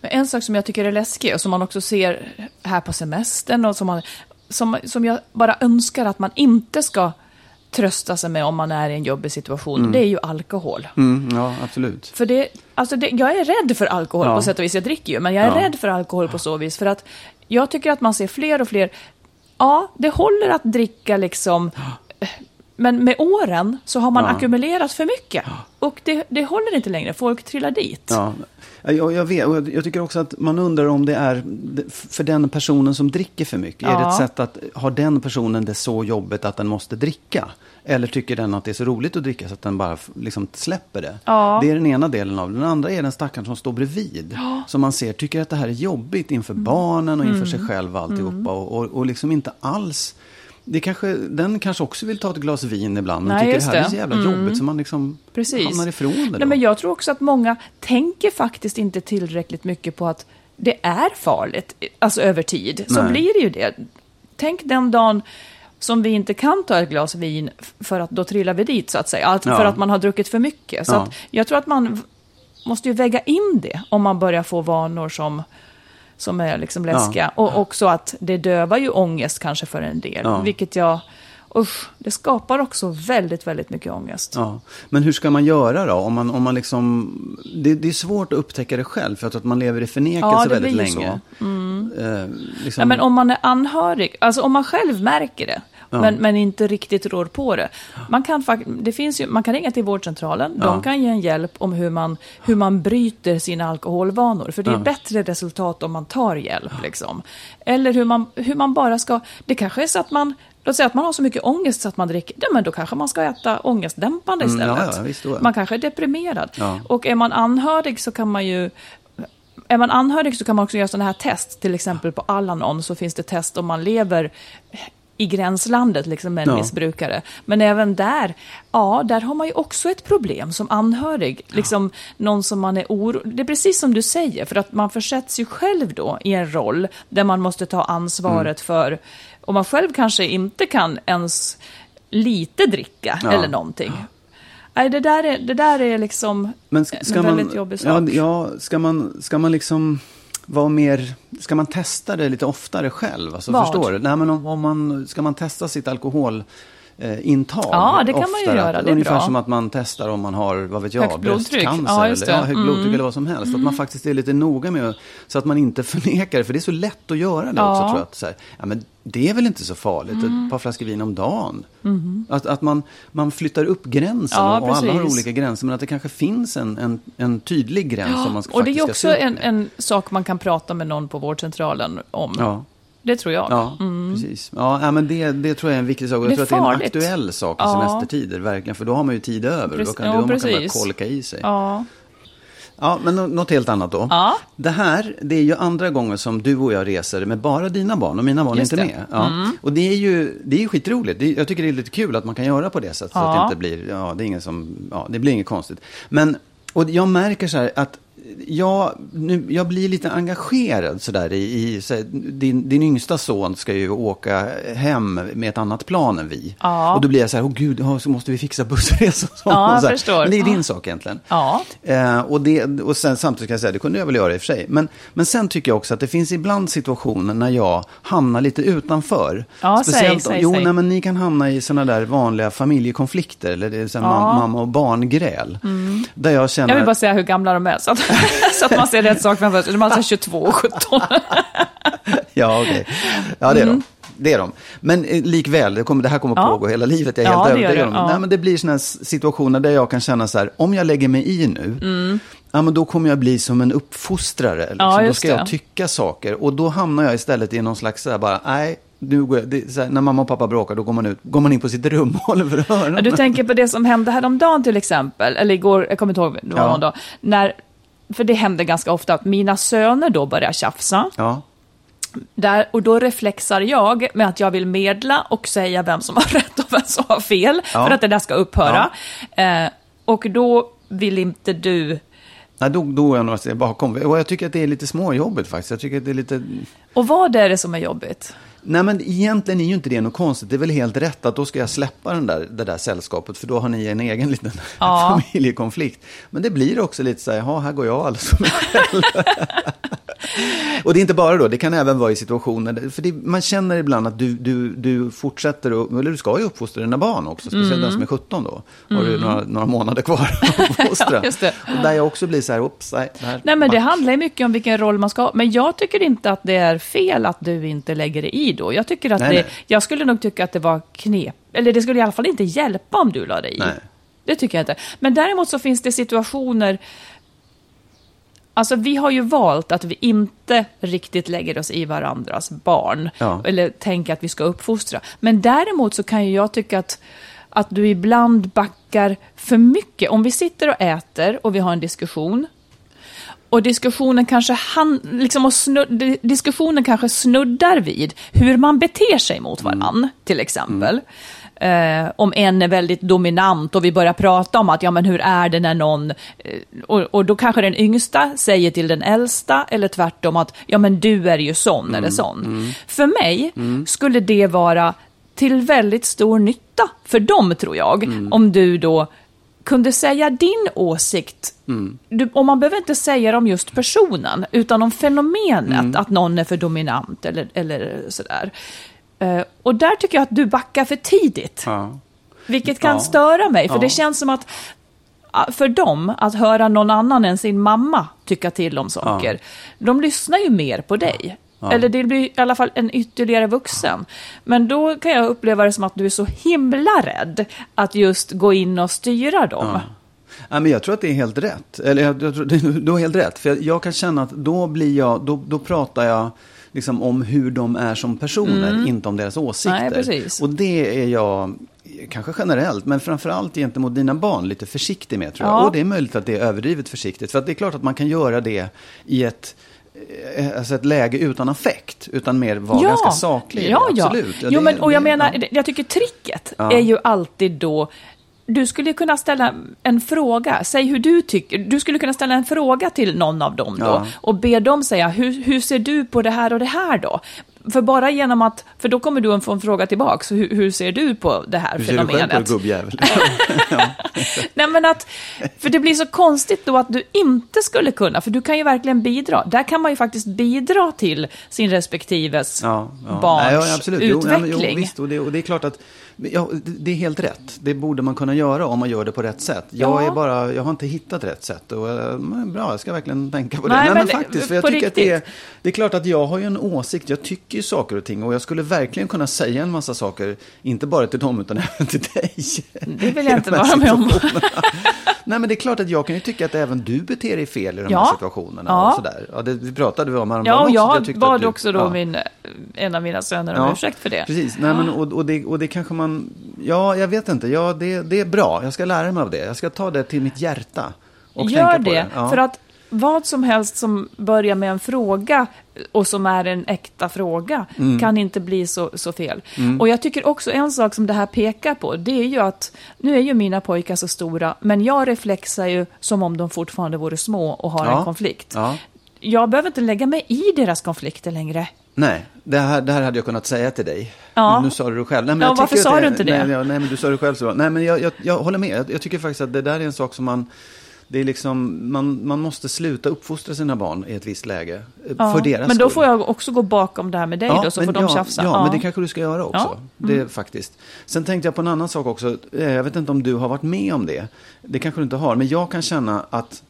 Speaker 1: Men en sak som jag tycker är läskig och som man också ser här på semestern och som, man, som, som jag bara önskar att man inte ska trösta sig med om man är i en jobbig situation, det är ju alkohol.
Speaker 2: Mm, ja, absolut.
Speaker 1: För det, alltså det, jag är rädd för alkohol
Speaker 2: Ja.
Speaker 1: på sätt och vis. Jag dricker ju, men jag är
Speaker 2: Ja.
Speaker 1: rädd för alkohol på så vis. För att jag tycker att man ser fler och fler. Ja, det håller att dricka liksom. Men med åren så har man
Speaker 2: Ja.
Speaker 1: ackumulerat för mycket. Och det, det håller inte längre. Folk trillar dit.
Speaker 2: Ja, jag, jag vet. Och jag, tycker också att man undrar om det är för den personen som dricker för mycket. Är det
Speaker 1: Ja.
Speaker 2: ett sätt att, har den personen det så jobbigt att den måste dricka? Eller tycker den att det är så roligt att dricka så att den bara liksom släpper det?
Speaker 1: Ja.
Speaker 2: Det är den ena delen av det. Den andra är den stackaren som står bredvid. Som man ser tycker att det här är jobbigt inför
Speaker 1: Mm.
Speaker 2: barnen och inför sig själv och alltihopa. Och, och, och liksom inte alls... Det kanske, den kanske också vill ta ett glas vin ibland, men
Speaker 1: Nej,
Speaker 2: tycker det här är
Speaker 1: det.
Speaker 2: så jävla jobbigt så man liksom
Speaker 1: Precis.
Speaker 2: hamnar ifrån det.
Speaker 1: Nej,
Speaker 2: då.
Speaker 1: men jag tror också att många tänker faktiskt inte tillräckligt mycket på att det är farligt, alltså över tid. Så
Speaker 2: Nej.
Speaker 1: blir det ju det. Tänk den dagen som vi inte kan ta ett glas vin för att då trillar vi dit så att säga. Alltså
Speaker 2: Ja.
Speaker 1: För att man har druckit för mycket. Så
Speaker 2: Ja.
Speaker 1: jag tror att man måste ju väga in det om man börjar få vanor som, som är liksom läskiga. Och också att det dövar ju ångest kanske för en del.
Speaker 2: Ja.
Speaker 1: Vilket jag, usch, det skapar också väldigt, väldigt mycket ångest.
Speaker 2: Ja. Men hur ska man göra då? Om man, om man liksom, det, det är svårt att upptäcka det själv, för att man lever i förnekelse
Speaker 1: Ja,
Speaker 2: väldigt
Speaker 1: blir ju
Speaker 2: länge. Eh, liksom,
Speaker 1: Ja, men om man är anhörig, alltså om man själv märker det, men, men inte riktigt rår på det. Man kan, det finns ju, man kan ringa till vårdcentralen, de kan ge en hjälp om hur man, hur man bryter sina alkoholvanor. För det är bättre resultat om man tar hjälp. Liksom. Eller hur man, hur man bara ska, det kanske är så att man, låt säga att man har så mycket ångest så att man dricker, ja, men då kanske man ska äta ångestdämpande
Speaker 2: Mm,
Speaker 1: istället.
Speaker 2: ja, ja, då, ja.
Speaker 1: Man kanske är deprimerad.
Speaker 2: Ja.
Speaker 1: Och är man anhörig så kan man ju är man anhörig så kan man också göra sådana här test. Till exempel på Alanon så finns det test om man lever i gränslandet liksom med en
Speaker 2: Ja.
Speaker 1: missbrukare. Men även där, ja, där har man ju också ett problem som anhörig. Liksom någon som man är orolig... Det är precis som du säger, för att man försätts ju själv då i en roll där man måste ta ansvaret
Speaker 2: Mm.
Speaker 1: för... Och man själv kanske inte kan ens lite dricka
Speaker 2: Ja.
Speaker 1: eller någonting. Nej, det där är, det där är liksom
Speaker 2: Men ska,
Speaker 1: en
Speaker 2: man,
Speaker 1: väldigt jobbig sak.
Speaker 2: ja, ja, ska man, ska man liksom vara mer, ska man testa det lite oftare själv? Alltså,
Speaker 1: Vad?
Speaker 2: förstår du? Nej, men om, om man, ska man testa sitt alkohol eh, intag.
Speaker 1: Ja, det kan man ju
Speaker 2: oftare.
Speaker 1: göra, det är
Speaker 2: Ungefär
Speaker 1: bra.
Speaker 2: som att man testar om man har, vad vet jag,
Speaker 1: Högt
Speaker 2: bröstcancer.
Speaker 1: Ja,
Speaker 2: eller, ja, högt
Speaker 1: Mm.
Speaker 2: blodtryck eller vad som helst. Att man faktiskt är lite noga med så att man inte förnekar det. För det är så lätt att göra det
Speaker 1: Ja.
Speaker 2: också tror jag. Att, så här, ja, men det är väl inte så farligt,
Speaker 1: Mm.
Speaker 2: ett par flaskor vin om dagen. Att, att man, man flyttar upp gränsen
Speaker 1: Ja,
Speaker 2: och, och alla har olika gränser. Men att det kanske finns en, en, en tydlig gräns som man ska,
Speaker 1: Och det är också en, en sak man kan prata med någon på vårdcentralen om.
Speaker 2: Ja.
Speaker 1: Det tror jag.
Speaker 2: Ja, precis. Ja, ja, men det, det tror jag är en viktig sak.
Speaker 1: Mm.
Speaker 2: Jag tror att det är en aktuell sak i
Speaker 1: Ja.
Speaker 2: semestertider, verkligen. För då har man ju tid över.
Speaker 1: Precis.
Speaker 2: Då kan,
Speaker 1: Ja,
Speaker 2: då man kan bara kolka i sig.
Speaker 1: Ja.
Speaker 2: Ja, men nå- något helt annat då.
Speaker 1: Ja.
Speaker 2: Det här, det är ju andra gången som du och jag reser med bara dina barn och mina barn
Speaker 1: Just
Speaker 2: är inte
Speaker 1: det. Mm.
Speaker 2: med. Ja. Och det är ju det är ju skitroligt. Det jag tycker det är lite kul att man kan göra på det sättet. Så att det
Speaker 1: Ja.
Speaker 2: inte blir, ja, det är ingen som, ja, det blir inget konstigt. Men, och jag märker så här att jag, nu, jag blir lite engagerad sådär i, i så din, din yngsta son ska ju åka hem med ett annat plan än vi.
Speaker 1: Ja.
Speaker 2: Och då blir jag så här, åh gud, ja, så måste vi fixa bussresor.
Speaker 1: Ja,
Speaker 2: så
Speaker 1: förstår.
Speaker 2: Men det är din
Speaker 1: Ja.
Speaker 2: sak egentligen.
Speaker 1: Ja.
Speaker 2: Eh, och, det, och sen, samtidigt kan jag säga, det kunde jag väl göra i och för sig. Men, men sen tycker jag också att det finns ibland situationer när jag hamnar lite utanför.
Speaker 1: Ja, säg,
Speaker 2: Speciellt,
Speaker 1: säg,
Speaker 2: jo,
Speaker 1: säg.
Speaker 2: Nej, men ni kan hamna i sådana där vanliga familjekonflikter. Eller det är
Speaker 1: Ja.
Speaker 2: mam- mamma och barngräl. Där jag känner...
Speaker 1: Jag vill bara säga hur gamla de är, så att, så att man ser rätt sak framför sig. De är alltså 22 och 17.
Speaker 2: Ja, okej. Ja, det är
Speaker 1: Mm.
Speaker 2: de. Det är de. Men eh, likväl, det, kommer, det här kommer
Speaker 1: Ja.
Speaker 2: pågå hela livet. Jag är
Speaker 1: Ja,
Speaker 2: helt övertygad om
Speaker 1: det. Ja.
Speaker 2: Nej, men Det blir sådana situationer där jag kan känna så här, om jag lägger mig i nu,
Speaker 1: Mm.
Speaker 2: ja, men då kommer jag bli som en uppfostrare. Liksom.
Speaker 1: Ja,
Speaker 2: då ska jag
Speaker 1: det.
Speaker 2: tycka saker. Och då hamnar jag istället i någon slags, så här, bara, nej, nu går jag, här, när mamma och pappa bråkar, då går man, ut, går man in på sitt rum och håller för öronen.
Speaker 1: Du tänker på det som hände häromdagen till exempel, eller igår, jag kommer inte ihåg, det var
Speaker 2: Ja.
Speaker 1: någon dag, när, för det händer ganska ofta att mina söner då börjar tjafsa.
Speaker 2: Ja,
Speaker 1: Där, och då reflexar jag med att jag vill medla och säga vem som har rätt och vem som har fel,
Speaker 2: Ja.
Speaker 1: för att det där ska upphöra. Eh, och då vill inte du...
Speaker 2: nej, då, då är jag några steg bakom. Och jag tycker att det är lite småjobbigt faktiskt. Jag tycker att det är lite...
Speaker 1: Och vad är det som är jobbigt?
Speaker 2: Nej, men egentligen är ju inte det något konstigt. Det är väl helt rätt att då ska jag släppa den där, det där sällskapet, för då har ni en egen liten
Speaker 1: Ja.
Speaker 2: familjekonflikt. Men det blir också lite så här, jaha, här går jag alldeles för mig själv. Och det är inte bara då, det kan även vara i situationer, för det, man känner ibland att du, du, du fortsätter, och, eller du ska ju uppfostra dina barn också, speciellt den som är 17 då. Har du några, några månader kvar att uppfostra.
Speaker 1: Ja, det.
Speaker 2: Och där jag också blir så här, oops, nej, det
Speaker 1: Nej, men det
Speaker 2: back.
Speaker 1: handlar ju mycket om vilken roll man ska ha. Men jag tycker inte att det är fel att du inte lägger dig i då. Jag, tycker att
Speaker 2: Nej,
Speaker 1: det,
Speaker 2: nej.
Speaker 1: jag skulle nog tycka att det var knep. Eller det skulle i alla fall inte hjälpa om du la dig i.
Speaker 2: Nej.
Speaker 1: Det tycker jag inte. Men däremot så finns det situationer... Alltså vi har ju valt att vi inte riktigt lägger oss i varandras barn.
Speaker 2: Ja.
Speaker 1: Eller tänker att vi ska uppfostra. Men däremot så kan ju jag tycka att, att du ibland backar för mycket. Om vi sitter och äter och vi har en diskussion. Och diskussionen kanske, han, liksom snud, diskussionen kanske snuddar vid hur man beter sig mot varann, till exempel. Eh, om en är väldigt dominant och vi börjar prata om att, ja men hur är det när någon... Eh, och, och då kanske den yngsta säger till den äldsta, eller tvärtom att, ja men du är ju sån eller sån. För mig skulle det vara till väldigt stor nytta för dem, tror jag, om du då kunde säga din åsikt. Du, och man behöver inte säga det om just personen, utan om fenomenet, att någon är för dominant eller, eller sådär. Eh, och där tycker jag att du backar för tidigt.
Speaker 2: Ja.
Speaker 1: Vilket kan
Speaker 2: Ja.
Speaker 1: störa mig, för
Speaker 2: Ja.
Speaker 1: det känns som att för dem, att höra någon annan än sin mamma tycka till om saker, de lyssnar ju mer på dig. Eller det blir i alla fall en ytterligare vuxen. Men då kan jag uppleva det som att du är så himla rädd att just gå in och styra dem.
Speaker 2: Ja, men jag tror att det är helt rätt. Eller jag, jag tror, du har helt rätt. För jag, jag kan känna att då blir jag, då, då pratar jag liksom om hur de är som personer, inte om deras åsikter.
Speaker 1: Mm. Nej.
Speaker 2: Och det är jag, kanske generellt, men framförallt gentemot dina barn lite försiktig med tror jag.
Speaker 1: Ja.
Speaker 2: Och det är möjligt att det är överdrivet försiktigt. För att det är klart att man kan göra det i ett eh, Alltså ett läge utan affekt, utan mer vara ganska saklig.
Speaker 1: Ja, ja.
Speaker 2: Absolut. Ja,
Speaker 1: jo, men, och jag menar,
Speaker 2: ja.
Speaker 1: jag tycker tricket
Speaker 2: Ja.
Speaker 1: är ju alltid då du skulle kunna ställa en fråga, säg hur du tycker. Du skulle kunna ställa en fråga till någon av dem då
Speaker 2: Ja.
Speaker 1: och be dem säga, hur, hur ser du på det här och det här då? För bara genom att, för då kommer du få en fråga tillbaka, hur, hur ser du på det här
Speaker 2: Hur ser du själv på
Speaker 1: fenomenet?
Speaker 2: gubbjävel?
Speaker 1: Nej men att, för det blir så konstigt då att du inte skulle kunna, för du kan ju verkligen bidra. Där kan man ju faktiskt bidra till sin respektives
Speaker 2: Ja, ja.
Speaker 1: barns
Speaker 2: Nej. Jo,
Speaker 1: utveckling.
Speaker 2: men, jo, visst, och det, och det är klart att Ja, det är helt rätt. Det borde man kunna göra om man gör det på rätt sätt. Jag,
Speaker 1: Ja.
Speaker 2: är bara, jag har inte hittat rätt sätt. Och, eh, bra, jag ska verkligen tänka på det.
Speaker 1: Nej,
Speaker 2: Nej, men,
Speaker 1: men
Speaker 2: faktiskt, för jag tycker att det är, det är klart att jag har ju en åsikt. Jag tycker ju saker och ting. Och jag skulle verkligen kunna säga en massa saker. Inte bara till dem, utan även till dig.
Speaker 1: Det vill jag inte vara med om.
Speaker 2: Nej, men det är klart att jag kan ju tycka att även du beter dig fel i de
Speaker 1: Ja.
Speaker 2: här situationerna.
Speaker 1: Ja.
Speaker 2: Och sådär. Ja, det vi pratade vi om häromdagen
Speaker 1: Ja, och
Speaker 2: också,
Speaker 1: jag
Speaker 2: tyckte
Speaker 1: bad
Speaker 2: du-
Speaker 1: också då
Speaker 2: ja.
Speaker 1: min, en av mina söner om ursäkt för det.
Speaker 2: Precis, Nej, men, och, och, det, och det kanske man... Ja, jag vet inte. Ja, det, det är bra. Jag ska lära mig av det. Jag ska ta det till mitt hjärta. Och
Speaker 1: Gör
Speaker 2: tänka på
Speaker 1: det,
Speaker 2: det. Ja.
Speaker 1: för att vad som helst som börjar med en fråga och som är en äkta fråga
Speaker 2: Mm.
Speaker 1: kan inte bli så, så fel. Och jag tycker också en sak som det här pekar på, det är ju att nu är ju mina pojkar så stora, men jag reflexar ju som om de fortfarande vore små och har
Speaker 2: Ja.
Speaker 1: en konflikt.
Speaker 2: Ja.
Speaker 1: Jag behöver inte lägga mig i deras konflikter längre.
Speaker 2: Nej, det här, det här hade jag kunnat säga till dig.
Speaker 1: Ja.
Speaker 2: Men nu sa du det själv. Nej, men
Speaker 1: Ja, varför sa du inte det?
Speaker 2: Nej, nej, men du sa det själv så bra. Nej, men jag, jag, jag håller med. Jag, jag tycker faktiskt att det där är en sak som man... Det är liksom, man, man måste sluta uppfostra sina barn i ett visst läge. eh,
Speaker 1: Ja,
Speaker 2: För deras
Speaker 1: men då
Speaker 2: skull.
Speaker 1: får jag också gå bakom det här med dig då, så får de
Speaker 2: ja,
Speaker 1: tjafsa.
Speaker 2: Ja, men det kanske du ska göra också.
Speaker 1: Ja, Mm.
Speaker 2: Det, är faktiskt. Sen tänkte jag på en annan sak också. Eh, Jag vet inte om du har varit med om det. Det kanske du inte har. Men jag kan känna att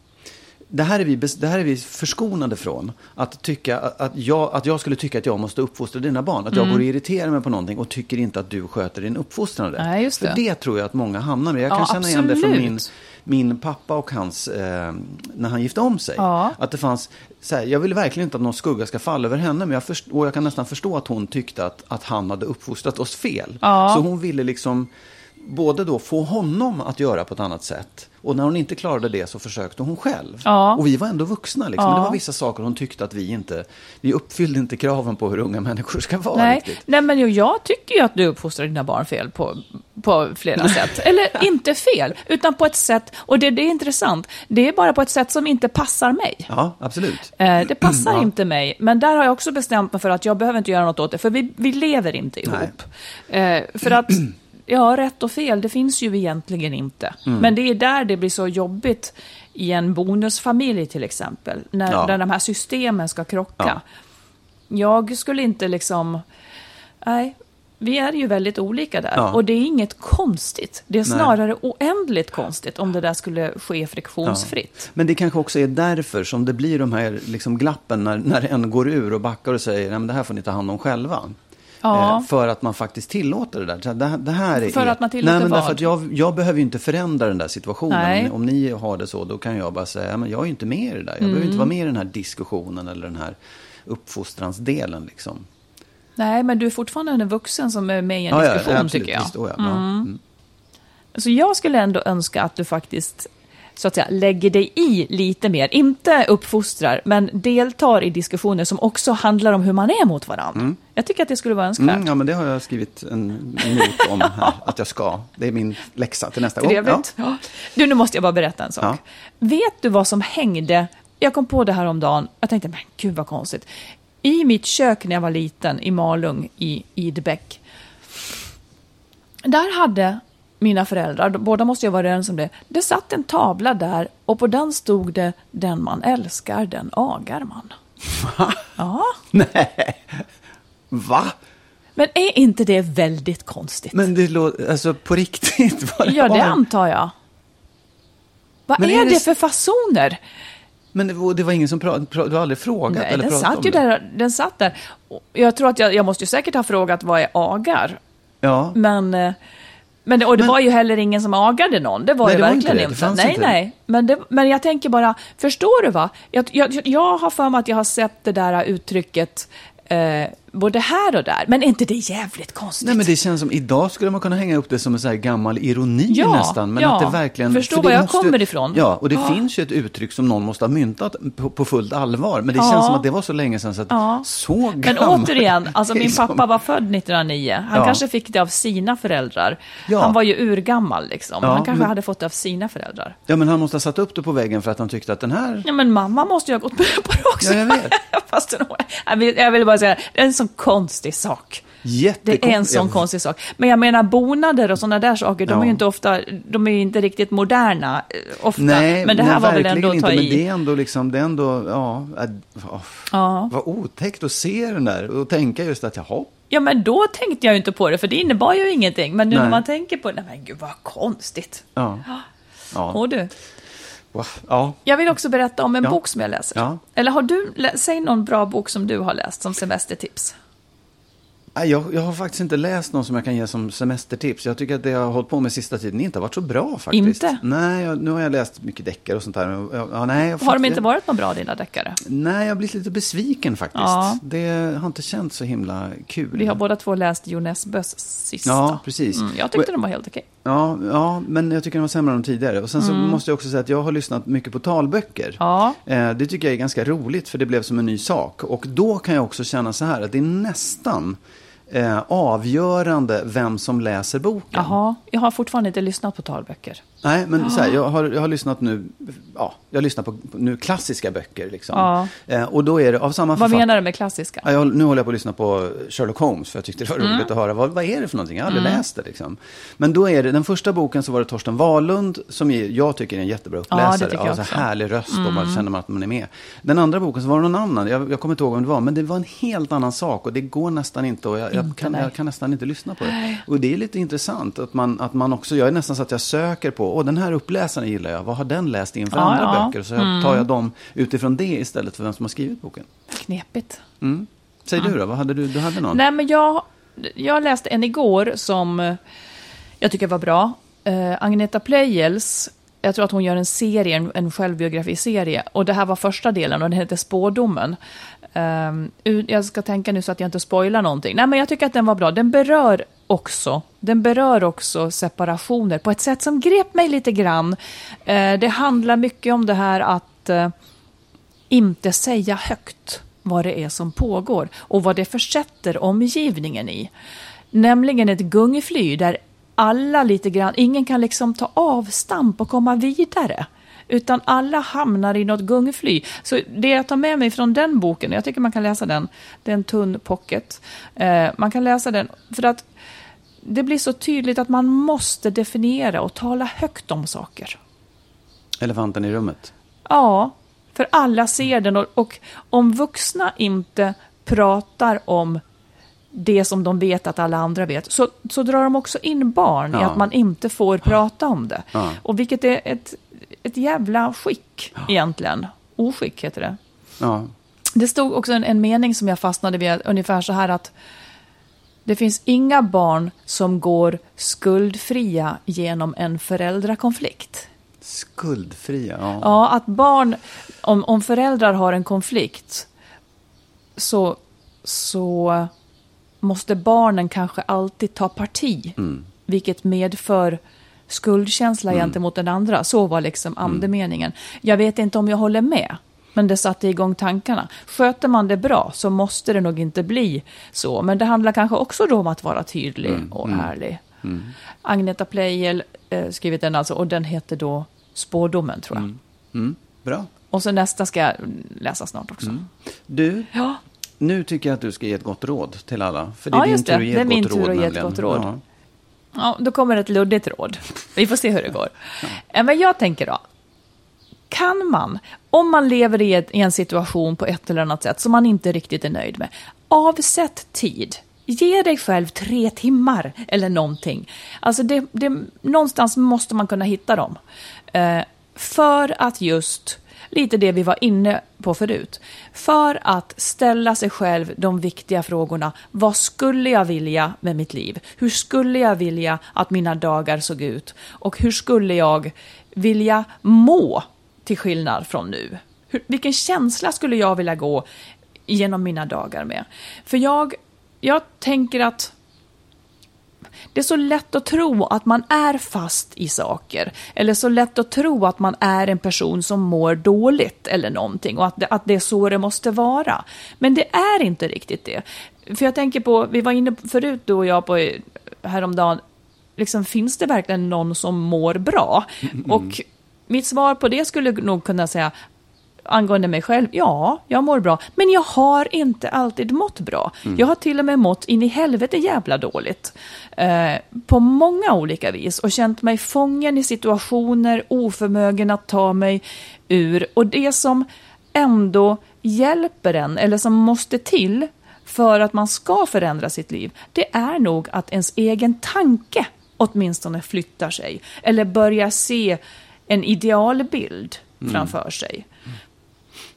Speaker 2: det här är vi, det här är vi förskonade från. Att, tycka, att, jag, att jag skulle tycka att jag måste uppfostra dina barn. Att jag går och irriterar mig på någonting och tycker inte att du sköter din uppfostran rätt.
Speaker 1: Mm. Nej, just
Speaker 2: För
Speaker 1: det.
Speaker 2: det tror jag att många hamnar i. Jag kan
Speaker 1: Ja,
Speaker 2: känna igen det från min,
Speaker 1: absolut.
Speaker 2: min pappa och hans, eh, när han gifte om sig.
Speaker 1: Ja.
Speaker 2: Att det fanns, här, jag vill verkligen inte att någon skugga ska falla över henne, men jag, först, och jag kan nästan förstå att hon tyckte att, att han hade uppfostrat oss fel.
Speaker 1: Ja.
Speaker 2: Så hon ville liksom både då få honom att göra på ett annat sätt, och när hon inte klarade det så försökte hon själv.
Speaker 1: Ja.
Speaker 2: Och vi var ändå vuxna, liksom.
Speaker 1: Ja.
Speaker 2: men det var vissa saker hon tyckte att vi inte, vi uppfyllde inte kraven på hur unga människor ska vara
Speaker 1: Nej,
Speaker 2: riktigt.
Speaker 1: nej, men jag tycker ju att du uppfostrar dina barn fel på, på flera sätt. Eller inte fel, utan på ett sätt, och det, det är intressant, det är bara på ett sätt som inte passar mig.
Speaker 2: Ja, absolut.
Speaker 1: Eh, det passar
Speaker 2: Ja.
Speaker 1: inte mig, men där har jag också bestämt mig för att jag behöver inte göra något åt det, för vi, vi lever inte ihop. Eh, för att, ja, rätt och fel, det finns ju egentligen inte.
Speaker 2: Mm.
Speaker 1: Men det är där det blir så jobbigt i en bonusfamilj till exempel, när,
Speaker 2: Ja.
Speaker 1: när de här systemen ska krocka.
Speaker 2: Ja.
Speaker 1: Jag skulle inte liksom, nej, vi är ju väldigt olika där.
Speaker 2: Ja.
Speaker 1: Och det är inget konstigt. Det är
Speaker 2: Nej.
Speaker 1: snarare oändligt konstigt om det där skulle ske friktionsfritt.
Speaker 2: Men det kanske också är därför som det blir de här liksom glappen när, när en går ur och backar och säger att det här får ni ta hand om själva.
Speaker 1: Ja.
Speaker 2: Eh, för att man faktiskt tillåter det där. Det, det här är
Speaker 1: För
Speaker 2: er-
Speaker 1: att man tillåter
Speaker 2: Nej, men
Speaker 1: vad?
Speaker 2: därför att jag, jag behöver ju inte förändra den där situationen.
Speaker 1: Nej.
Speaker 2: Om ni, har det så, då kan jag bara säga, "Ja, men jag är inte med i det där. Jag behöver
Speaker 1: Mm.
Speaker 2: inte vara med i den här diskussionen eller den här uppfostransdelen. Liksom.
Speaker 1: Nej, men du är fortfarande en vuxen som är med i en
Speaker 2: Ja, ja,
Speaker 1: diskussion,
Speaker 2: absolut.
Speaker 1: tycker jag.
Speaker 2: Visst, oh ja, ja. Mm.
Speaker 1: Så jag skulle ändå önska att du faktiskt så att säga, lägger dig i lite mer. Inte uppfostrar, men deltar i diskussioner som också handlar om hur man är mot varandra. Jag tycker att det skulle vara önskvärt.
Speaker 2: Mm, ja, men det har jag skrivit en not om här, att jag ska. Det är min läxa till nästa gång.
Speaker 1: Trevligt. Ja. Du, nu måste jag bara berätta en sak.
Speaker 2: Ja.
Speaker 1: Vet du vad som hängde? Jag kom på det här om dagen. Jag tänkte, men gud vad konstigt. I mitt kök när jag var liten, i Malung i Idebäck. Där hade mina föräldrar, båda måste jag vara överens om det, det satt en tavla där och på den stod det Den man älskar, den agar man. Ja,
Speaker 2: Nej, va?
Speaker 1: men är inte det väldigt konstigt?
Speaker 2: Men det låter, alltså på riktigt? Vad
Speaker 1: ja, det
Speaker 2: har-
Speaker 1: antar jag. Vad är,
Speaker 2: är
Speaker 1: det,
Speaker 2: det-
Speaker 1: för fasoner?
Speaker 2: Men det var, det var ingen som pratade, pra, du har aldrig frågat
Speaker 1: Nej,
Speaker 2: eller
Speaker 1: den
Speaker 2: pratat om
Speaker 1: satt ju
Speaker 2: det?
Speaker 1: där. Den satt där. Jag tror att jag, jag måste ju säkert ha frågat vad är agar?
Speaker 2: Ja,
Speaker 1: Men, eh, men det, och det
Speaker 2: Men-
Speaker 1: var ju heller ingen som agade någon. Det var
Speaker 2: Nej,
Speaker 1: ju
Speaker 2: det var inte
Speaker 1: verkligen
Speaker 2: det.
Speaker 1: inte.
Speaker 2: Det fanns
Speaker 1: nej,
Speaker 2: inte.
Speaker 1: nej. Men, det, men jag tänker bara, förstår du va? Jag, jag, jag har för mig att jag har sett det där uttrycket eh, både här och där. Men är inte det jävligt konstigt?
Speaker 2: Nej, men det känns som, idag skulle man kunna hänga upp det som en så här gammal ironi
Speaker 1: Ja,
Speaker 2: nästan. Men
Speaker 1: ja.
Speaker 2: att det verkligen...
Speaker 1: Förstår
Speaker 2: för
Speaker 1: var jag kommer ifrån.
Speaker 2: Ja, och det
Speaker 1: Ja.
Speaker 2: finns ju ett uttryck som någon måste ha myntat på, på fullt allvar. Men det
Speaker 1: Ja.
Speaker 2: känns som att det var så länge sedan så att
Speaker 1: Ja.
Speaker 2: så
Speaker 1: Men
Speaker 2: gammal.
Speaker 1: återigen, alltså min pappa var född 1909. Han kanske fick det av sina föräldrar. Han var ju urgammal liksom. Han kanske
Speaker 2: men-
Speaker 1: hade fått det av sina föräldrar.
Speaker 2: Ja, men han måste ha satt upp det på väggen för att han tyckte att den här...
Speaker 1: Ja, men mamma måste ju ha gått med på det också.
Speaker 2: Ja, jag vet.
Speaker 1: Fast, jag, vill, bara säga, en sån konstig sak.
Speaker 2: Jättekon-
Speaker 1: Det är en sån konstig sak. Men jag menar bonader och sådana där saker, de
Speaker 2: Ja.
Speaker 1: är ju inte ofta, de är inte riktigt moderna eh, ofta.
Speaker 2: Nej,
Speaker 1: men det här
Speaker 2: nej,
Speaker 1: var väl ändå att
Speaker 2: inte,
Speaker 1: ta
Speaker 2: men
Speaker 1: i.
Speaker 2: det är ändå liksom, det är ändå, ja, ja. Vad otäckt att se den där och tänka just att, jaha,
Speaker 1: ja, men då tänkte jag ju inte på det, för det innebar ju ingenting. Men nu när
Speaker 2: Nej.
Speaker 1: man tänker på det, nej men gud vad konstigt.
Speaker 2: ja. ja.
Speaker 1: Och du.
Speaker 2: Ja.
Speaker 1: jag vill också berätta om en
Speaker 2: Ja.
Speaker 1: bok som jag läser.
Speaker 2: Ja.
Speaker 1: Eller har du, säg någon bra bok som du har läst som semestertips.
Speaker 2: Nej, Jag, jag har faktiskt inte läst någon som jag kan ge som semestertips. Jag tycker att det jag har hållit på med sista tiden inte har varit så bra faktiskt.
Speaker 1: Inte?
Speaker 2: Nej, jag, nu har jag läst mycket deckare och sånt där. Ja, nej, jag
Speaker 1: Har de
Speaker 2: faktiskt-
Speaker 1: inte varit några bra dina deckare?
Speaker 2: Nej, jag har blivit lite besviken faktiskt.
Speaker 1: Ja.
Speaker 2: Det har inte känts så himla kul.
Speaker 1: Vi har båda två läst Jo Nesbøs sista.
Speaker 2: Ja, precis.
Speaker 1: Mm, jag tyckte de var helt okej.
Speaker 2: Ja, ja, men jag tycker den var sämre än de tidigare. Och sen så måste jag också säga att jag har lyssnat mycket på talböcker.
Speaker 1: Mm. Ja.
Speaker 2: Eh, det tycker jag är ganska roligt för det blev som en ny sak. Och då kan jag också känna så här att det är nästan eh, avgörande vem som läser boken.
Speaker 1: Jaha, jag har fortfarande inte lyssnat på talböcker.
Speaker 2: Nej, men så här, jag, har, jag har lyssnat nu, ja, jag lyssnar på, på nu klassiska böcker liksom.
Speaker 1: Ja.
Speaker 2: Eh, och då är det av samma
Speaker 1: Vad menar du med klassiska?
Speaker 2: Ja, jag, nu håller jag på att lyssna på Sherlock Holmes för jag tyckte det var
Speaker 1: Mm.
Speaker 2: roligt att höra. Vad, vad är det för någonting? Jag har aldrig läst det liksom. Men då är det, den första boken så var det Torsten Wahlund som jag tycker är en jättebra
Speaker 1: Ja, det
Speaker 2: uppläsare. så
Speaker 1: också. Mm.
Speaker 2: härlig röst och man känner man att man är med. Den andra boken så var det någon annan, jag, jag kommer inte ihåg vem det var, men det var en helt annan sak och det går nästan inte och jag, jag, kan, jag kan nästan inte lyssna på det. Och det är lite intressant att man, att man också, jag är nästan så att jag söker på, åh den här uppläsaren gillar jag, vad har den läst inför
Speaker 1: Ja,
Speaker 2: andra
Speaker 1: ja. Mm.
Speaker 2: böcker? Så jag, tar jag dem utifrån det istället för vem som har skrivit boken.
Speaker 1: Knepigt.
Speaker 2: Mm. Säg du då, vad hade du, du hade någon?
Speaker 1: Nej, men jag, jag läste en igår som eh, jag tycker var bra. Uh, Agneta Pleijels, jag tror att hon gör en serie, en, en självbiografiserie. Och det här var första delen och den heter Spådomen. Ehm, u- jag ska tänka nu så att jag inte spoilar någonting. Nej, men jag tycker att den var bra. Den berör också, den berör också separationer på ett sätt som grep mig lite grann. Eh, det handlar mycket om det här att eh, inte säga högt vad det är som pågår och vad det försätter omgivningen i. Nämligen ett gungfly där alla lite grann, ingen kan liksom ta avstamp och komma vidare. Utan alla hamnar i något gungfly. Så det jag tar med mig från den boken, jag tycker man kan läsa den, det är en tunn pocket. Eh, man kan läsa den för att det blir så tydligt att man måste definiera och tala högt om saker.
Speaker 2: Elefanten i rummet.
Speaker 1: Ja, för alla ser den och, och om vuxna inte pratar om det som de vet att alla andra vet, så, så drar de också in barn i
Speaker 2: Ja.
Speaker 1: att man inte får prata om det.
Speaker 2: Ja.
Speaker 1: Och vilket är ett, ett jävla skick egentligen. Oskick heter det.
Speaker 2: Ja.
Speaker 1: Det stod också en, en mening som jag fastnade vid, ungefär så här att det finns inga barn som går skuldfria genom en föräldrakonflikt.
Speaker 2: Skuldfria, ja.
Speaker 1: Ja, att barn, om, om föräldrar har en konflikt så, så måste barnen kanske alltid ta parti. Vilket medför skuldkänsla gentemot den andra. Så var liksom andemeningen. Jag vet inte om jag håller med. Men det satte igång tankarna. Sköter man det bra så måste det nog inte bli så. Men det handlar kanske också då om att vara tydlig och ärlig. Agneta Pleijel eh, skrivit den alltså och den heter då Spådomen tror jag.
Speaker 2: Mm. Bra.
Speaker 1: Och så nästa ska jag läsa snart också.
Speaker 2: Du,
Speaker 1: Ja,
Speaker 2: nu tycker jag att du ska ge ett gott råd till alla. För det är
Speaker 1: Ja,
Speaker 2: din
Speaker 1: just
Speaker 2: tur
Speaker 1: det.
Speaker 2: att ge
Speaker 1: Det är
Speaker 2: ett
Speaker 1: min
Speaker 2: gott
Speaker 1: tur
Speaker 2: råd.
Speaker 1: att ge ett gott råd.
Speaker 2: Ja.
Speaker 1: då kommer ett luddigt råd. Vi får se hur det går. Eh, Men jag tänker då. Kan man, om man lever i, ett, i en situation på ett eller annat sätt som man inte riktigt är nöjd med, avsätt tid. Ge dig själv tre timmar eller någonting. Alltså det, det, någonstans måste man kunna hitta dem. Eh, för att just, lite det vi var inne på förut, för att ställa sig själv de viktiga frågorna. Vad skulle jag vilja med mitt liv? Hur skulle jag vilja att mina dagar såg ut? Och hur skulle jag vilja må till skillnad från nu? Hur, vilken känsla skulle jag vilja gå genom mina dagar med? För jag, jag tänker att det är så lätt att tro att man är fast i saker. Eller så lätt att tro att man är en person som mår dåligt eller någonting. Och att det, att det är så det måste vara. Men det är inte riktigt det. För jag tänker på, vi var inne förut du och jag på häromdagen. Liksom, finns det verkligen någon som mår bra? Och mitt svar på det skulle nog kunna säga angående mig själv, ja, jag mår bra. Men jag har inte alltid mått bra.
Speaker 2: Mm.
Speaker 1: Jag har till och med mått in i helvete jävla dåligt. Eh, på många olika vis. Och känt mig fången i situationer, oförmögen att ta mig ur. Och det som ändå hjälper en, eller som måste till för att man ska förändra sitt liv, det är nog att ens egen tanke åtminstone flyttar sig. Eller börjar se en idealbild framför sig.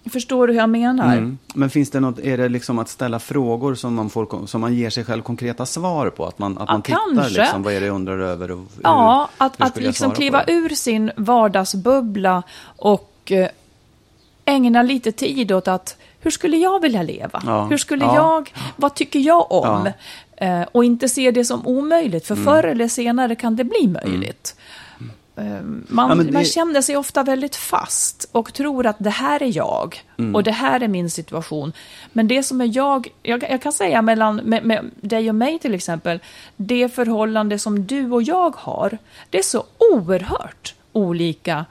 Speaker 1: Förstår du hur jag menar?
Speaker 2: Mm. Men finns det något, är det liksom att ställa frågor som man, får, som man ger sig själv konkreta svar på? Att man, att
Speaker 1: Ja,
Speaker 2: man tittar
Speaker 1: kanske.
Speaker 2: liksom, vad är det jag undrar över? Och hur,
Speaker 1: Ja, att,
Speaker 2: hur
Speaker 1: att liksom kliva ur sin vardagsbubbla och eh, ägna lite tid åt att hur skulle jag vilja leva?
Speaker 2: Ja.
Speaker 1: Hur skulle
Speaker 2: Ja.
Speaker 1: jag, vad tycker jag om? Eh, och inte se det som omöjligt,
Speaker 2: Mm.
Speaker 1: för förr eller senare kan det bli möjligt. Eh, Man,
Speaker 2: Ja, det-
Speaker 1: man känner sig ofta väldigt fast och tror att det här är jag
Speaker 2: Mm.
Speaker 1: och det här är min situation. Men det som är jag, jag, jag kan säga mellan med, med dig och mig till exempel, det förhållande som du och jag har, det är så oerhört olika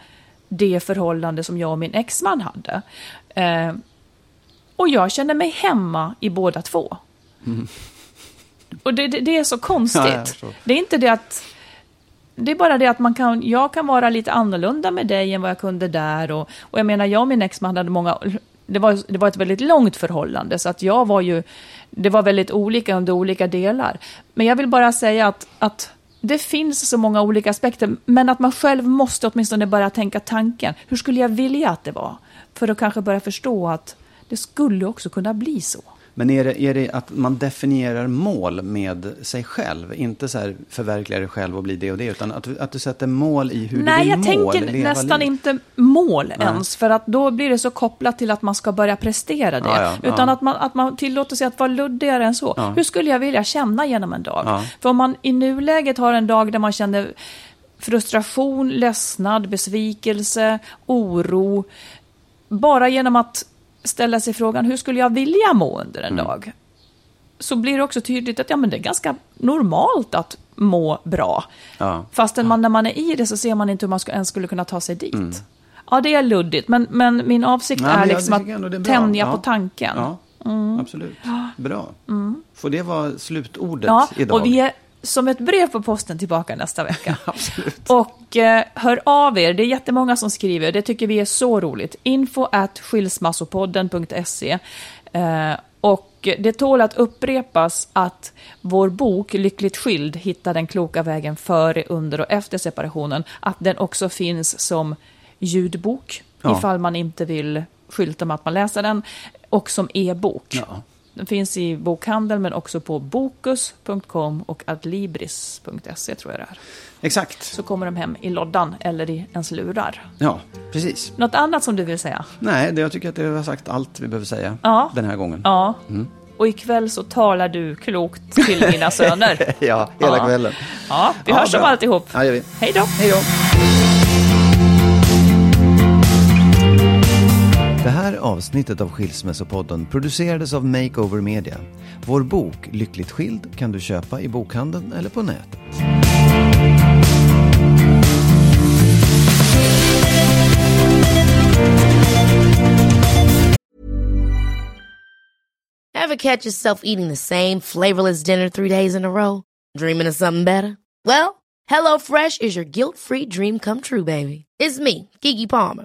Speaker 1: det förhållande som jag och min exman hade. Eh, och jag känner mig hemma i båda två. Och det, det, det är så konstigt.
Speaker 2: Mm. Ja,
Speaker 1: det är inte det att... Det är bara det att man kan, jag kan vara lite annorlunda med dig än vad jag kunde där. Och, och jag menar, jag och min exman hade många... Det var, det var ett väldigt långt förhållande, så att jag var ju... Det var väldigt olika under olika delar. Men jag vill bara säga att, att det finns så många olika aspekter, men att man själv måste åtminstone börja tänka tanken. Hur skulle jag vilja att det var? För att kanske börja förstå att det skulle också kunna bli så.
Speaker 2: Men är det, är det att man definierar mål med sig själv? Inte så här förverkliga dig själv och bli det och det, utan att, du- att du sätter mål i hur
Speaker 1: Nej,
Speaker 2: du vill
Speaker 1: jag
Speaker 2: må
Speaker 1: tänker nästan
Speaker 2: liv.
Speaker 1: inte mål ens, för att då blir det så kopplat till att man ska börja prestera det.
Speaker 2: Ja, ja,
Speaker 1: utan
Speaker 2: ja.
Speaker 1: Att, man, att man tillåter sig att vara luddigare än så. Hur skulle jag vilja känna genom en dag? För om man i nuläget har en dag där man känner frustration, ledsnad, besvikelse, oro, bara genom att ställa sig frågan hur skulle jag vilja må under
Speaker 2: Mm.
Speaker 1: en dag? Så blir det också tydligt att ja, men det är ganska normalt att må bra.
Speaker 2: Ja.
Speaker 1: Fastän man, när man är i det så ser man inte hur man ens skulle kunna ta sig dit.
Speaker 2: Mm.
Speaker 1: Ja, det är luddigt, men, men min avsikt
Speaker 2: Nej,
Speaker 1: är liksom att tänja
Speaker 2: Ja.
Speaker 1: på tanken.
Speaker 2: Ja, absolut. Bra. Får det vara slutordet
Speaker 1: Mm. Ja,
Speaker 2: idag?
Speaker 1: och vi är som ett brev på posten tillbaka nästa vecka.
Speaker 2: Absolut.
Speaker 1: Och eh, hör av er, det är jättemånga som skriver, det tycker vi är så roligt. Info at skilsmassopodden.se eh, Och det tål att upprepas att vår bok Lyckligt skild, hitta den kloka vägen före, under och efter separationen, att den också finns som ljudbok,
Speaker 2: Ja.
Speaker 1: ifall man inte vill skylta med att man läser den, och som e-bok.
Speaker 2: Ja.
Speaker 1: Den finns i bokhandeln men också på bokus.com och adlibris.se tror jag det är.
Speaker 2: Exakt.
Speaker 1: Så kommer de hem i loddan eller i ens lurar.
Speaker 2: Ja, precis.
Speaker 1: Något annat som du vill säga?
Speaker 2: Nej, det, jag tycker att vi har sagt allt vi behöver säga
Speaker 1: Ja.
Speaker 2: den här gången.
Speaker 1: Ja. Och ikväll så talar du klokt till mina söner.
Speaker 2: Ja, hela
Speaker 1: Ja.
Speaker 2: kvällen.
Speaker 1: Ja, vi
Speaker 2: Ja,
Speaker 1: hörs om alltihop.
Speaker 2: Ja, gör vi.
Speaker 1: Hej då!
Speaker 2: Hej då! Det här avsnittet av Skilsmässopodden producerades av Makeover Media. Vår bok Lyckligt skild kan du köpa i bokhandeln eller på nätet.
Speaker 3: Ever catch yourself eating the same flavorless dinner three days in a row? Dreaming of something better? Well, HelloFresh is your guilt-free dream come true, baby. It's me, Kiki Palmer.